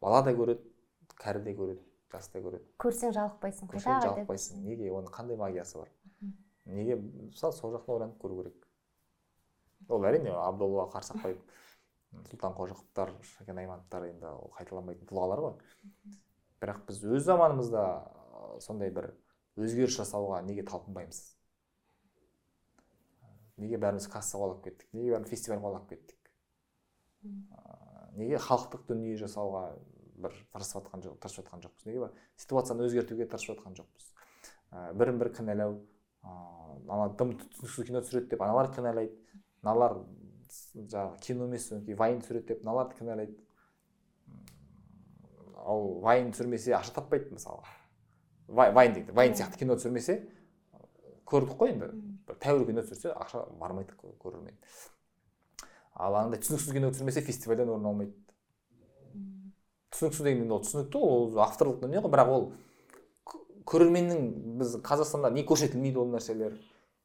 Бала да көреді кәрі де көреді жас та көреді. Көрсең жалықпайсың көрсең жалықпайсың. Неге? Оның қандай магиясы бар? Неге? Мысалы сол жақта ойланып көру керек. Ол әрине абдолла қарсақбаев сұлтан қожықовтар шәкен аймановтар енді ол қайталанбайтын тұлғалар ғой. Бірақ біз өз заманымызда сондай бір өзгеріс жасауға неге талпынбаймыз? Неге бәріміз кассаға қуалап кеттік? неге бәріміз фестивальға қуалап кеттік? Неге халықтық дүние жасауға бір тырысып жатқан жоқ тырысып жатқан жоқпыз? неге ситуацияны өзгертуге тырысып жатқан жоқпыз. Ә, бірін бірі кінәлау ыыы ана дым түсініксіз кино түсіреді деп аналар кінәлайды мыналар жаңағы кино емес содан кейін вайн түсіреді деп мыналарды кінәлайды. Ал вайн түсірмесе ақша таппайды мысалы. Вай- вайн дейді вайн сияқты кино түсірмесе көрдік қой енді. Бір тәуір кино түсірсе ақша бармайды кө- көрермен. Ал андай түсініксіз кино түсірмесе фестивальден орын алмайды. Түсініксіз деген ол түсінікті ол авторлық дүние ғой. Бірақ ол көрерменнің біз қазақстанда не көрсетілмейді ол нәрселер.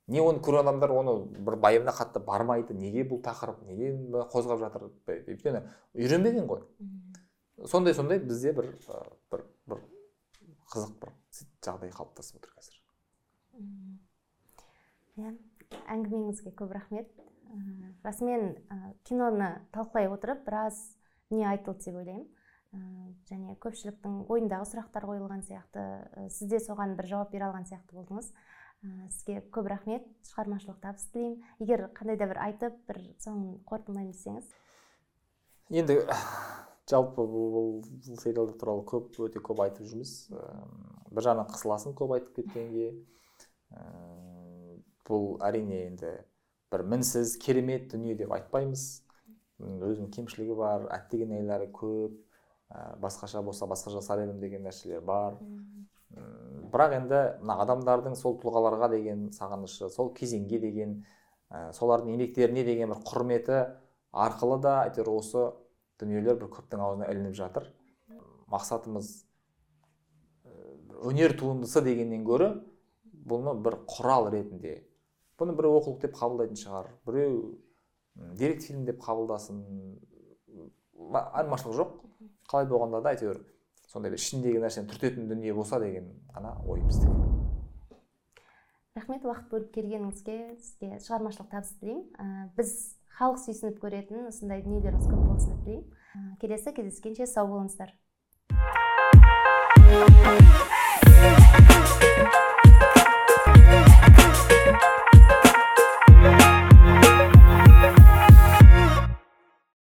Не оны көрген адамдар оны бір байыбына қатты бармайды. Неге бұл тақырып неге қозғап жатыр? Өйткені үйренбеген ғой. Сондай сондай бізде бір бір бір қызық бір жағдай қалыптасып отыр қазір. Иә? әңгімеңізге көп рахмет. Ііі, расымен і, киноны талқылай отырып біраз дүние айтылды деп ойлаймын. Ііі, және көпшіліктің ойындағы сұрақтар қойылған сияқты і, сіз де соған бір жауап бере алған сияқты болдыңыз. Ііі, сізге көп рахмет. Шығармашылық табыс тілеймін. Егер қандай да бір айтып бір соңын қорытындылаймын десеңіз. Енді жалпы бұл, сериалдар туралы көп өте көп айтып жүрміз. Бір жағынан қысыласың көп айтып кеткенге. Бұл әрине енді бір мінсіз керемет дүние деп айтпаймыз. Өзінің кемшілігі бар әттеген айлары көп ә, басқаша болса басқа жасар едім деген нәрселер бар. М, бірақ енді мына адамдардың сол тұлғаларға деген сағынышы сол кезеңге деген ә, солардың еңбектеріне деген бір құрметі арқылы да әйтеуір осы дүниелер бір көптің аузына ілініп жатыр. Мақсатымыз өнер туындысы дегеннен гөрі бұны бір құрал ретінде бұны біреу оқулық деп қабылдайтын шығар. Біреу м, деректі фильм деп қабылдасын. Ма- айырмашылық жоқ. Қалай болғанда да әйтеуір сондай бір ішіндегі нәрсені түртетін дүние болса деген ғана ой біздікі. Рахмет уақыт бөліп келгеніңізге сізге шығармашылық табыс тілеймін. Біз халық сүйсініп көретін осындай дүниелеріңіз көп болсын деп тілеймін. Келесі кездескенше сау болыңыздар.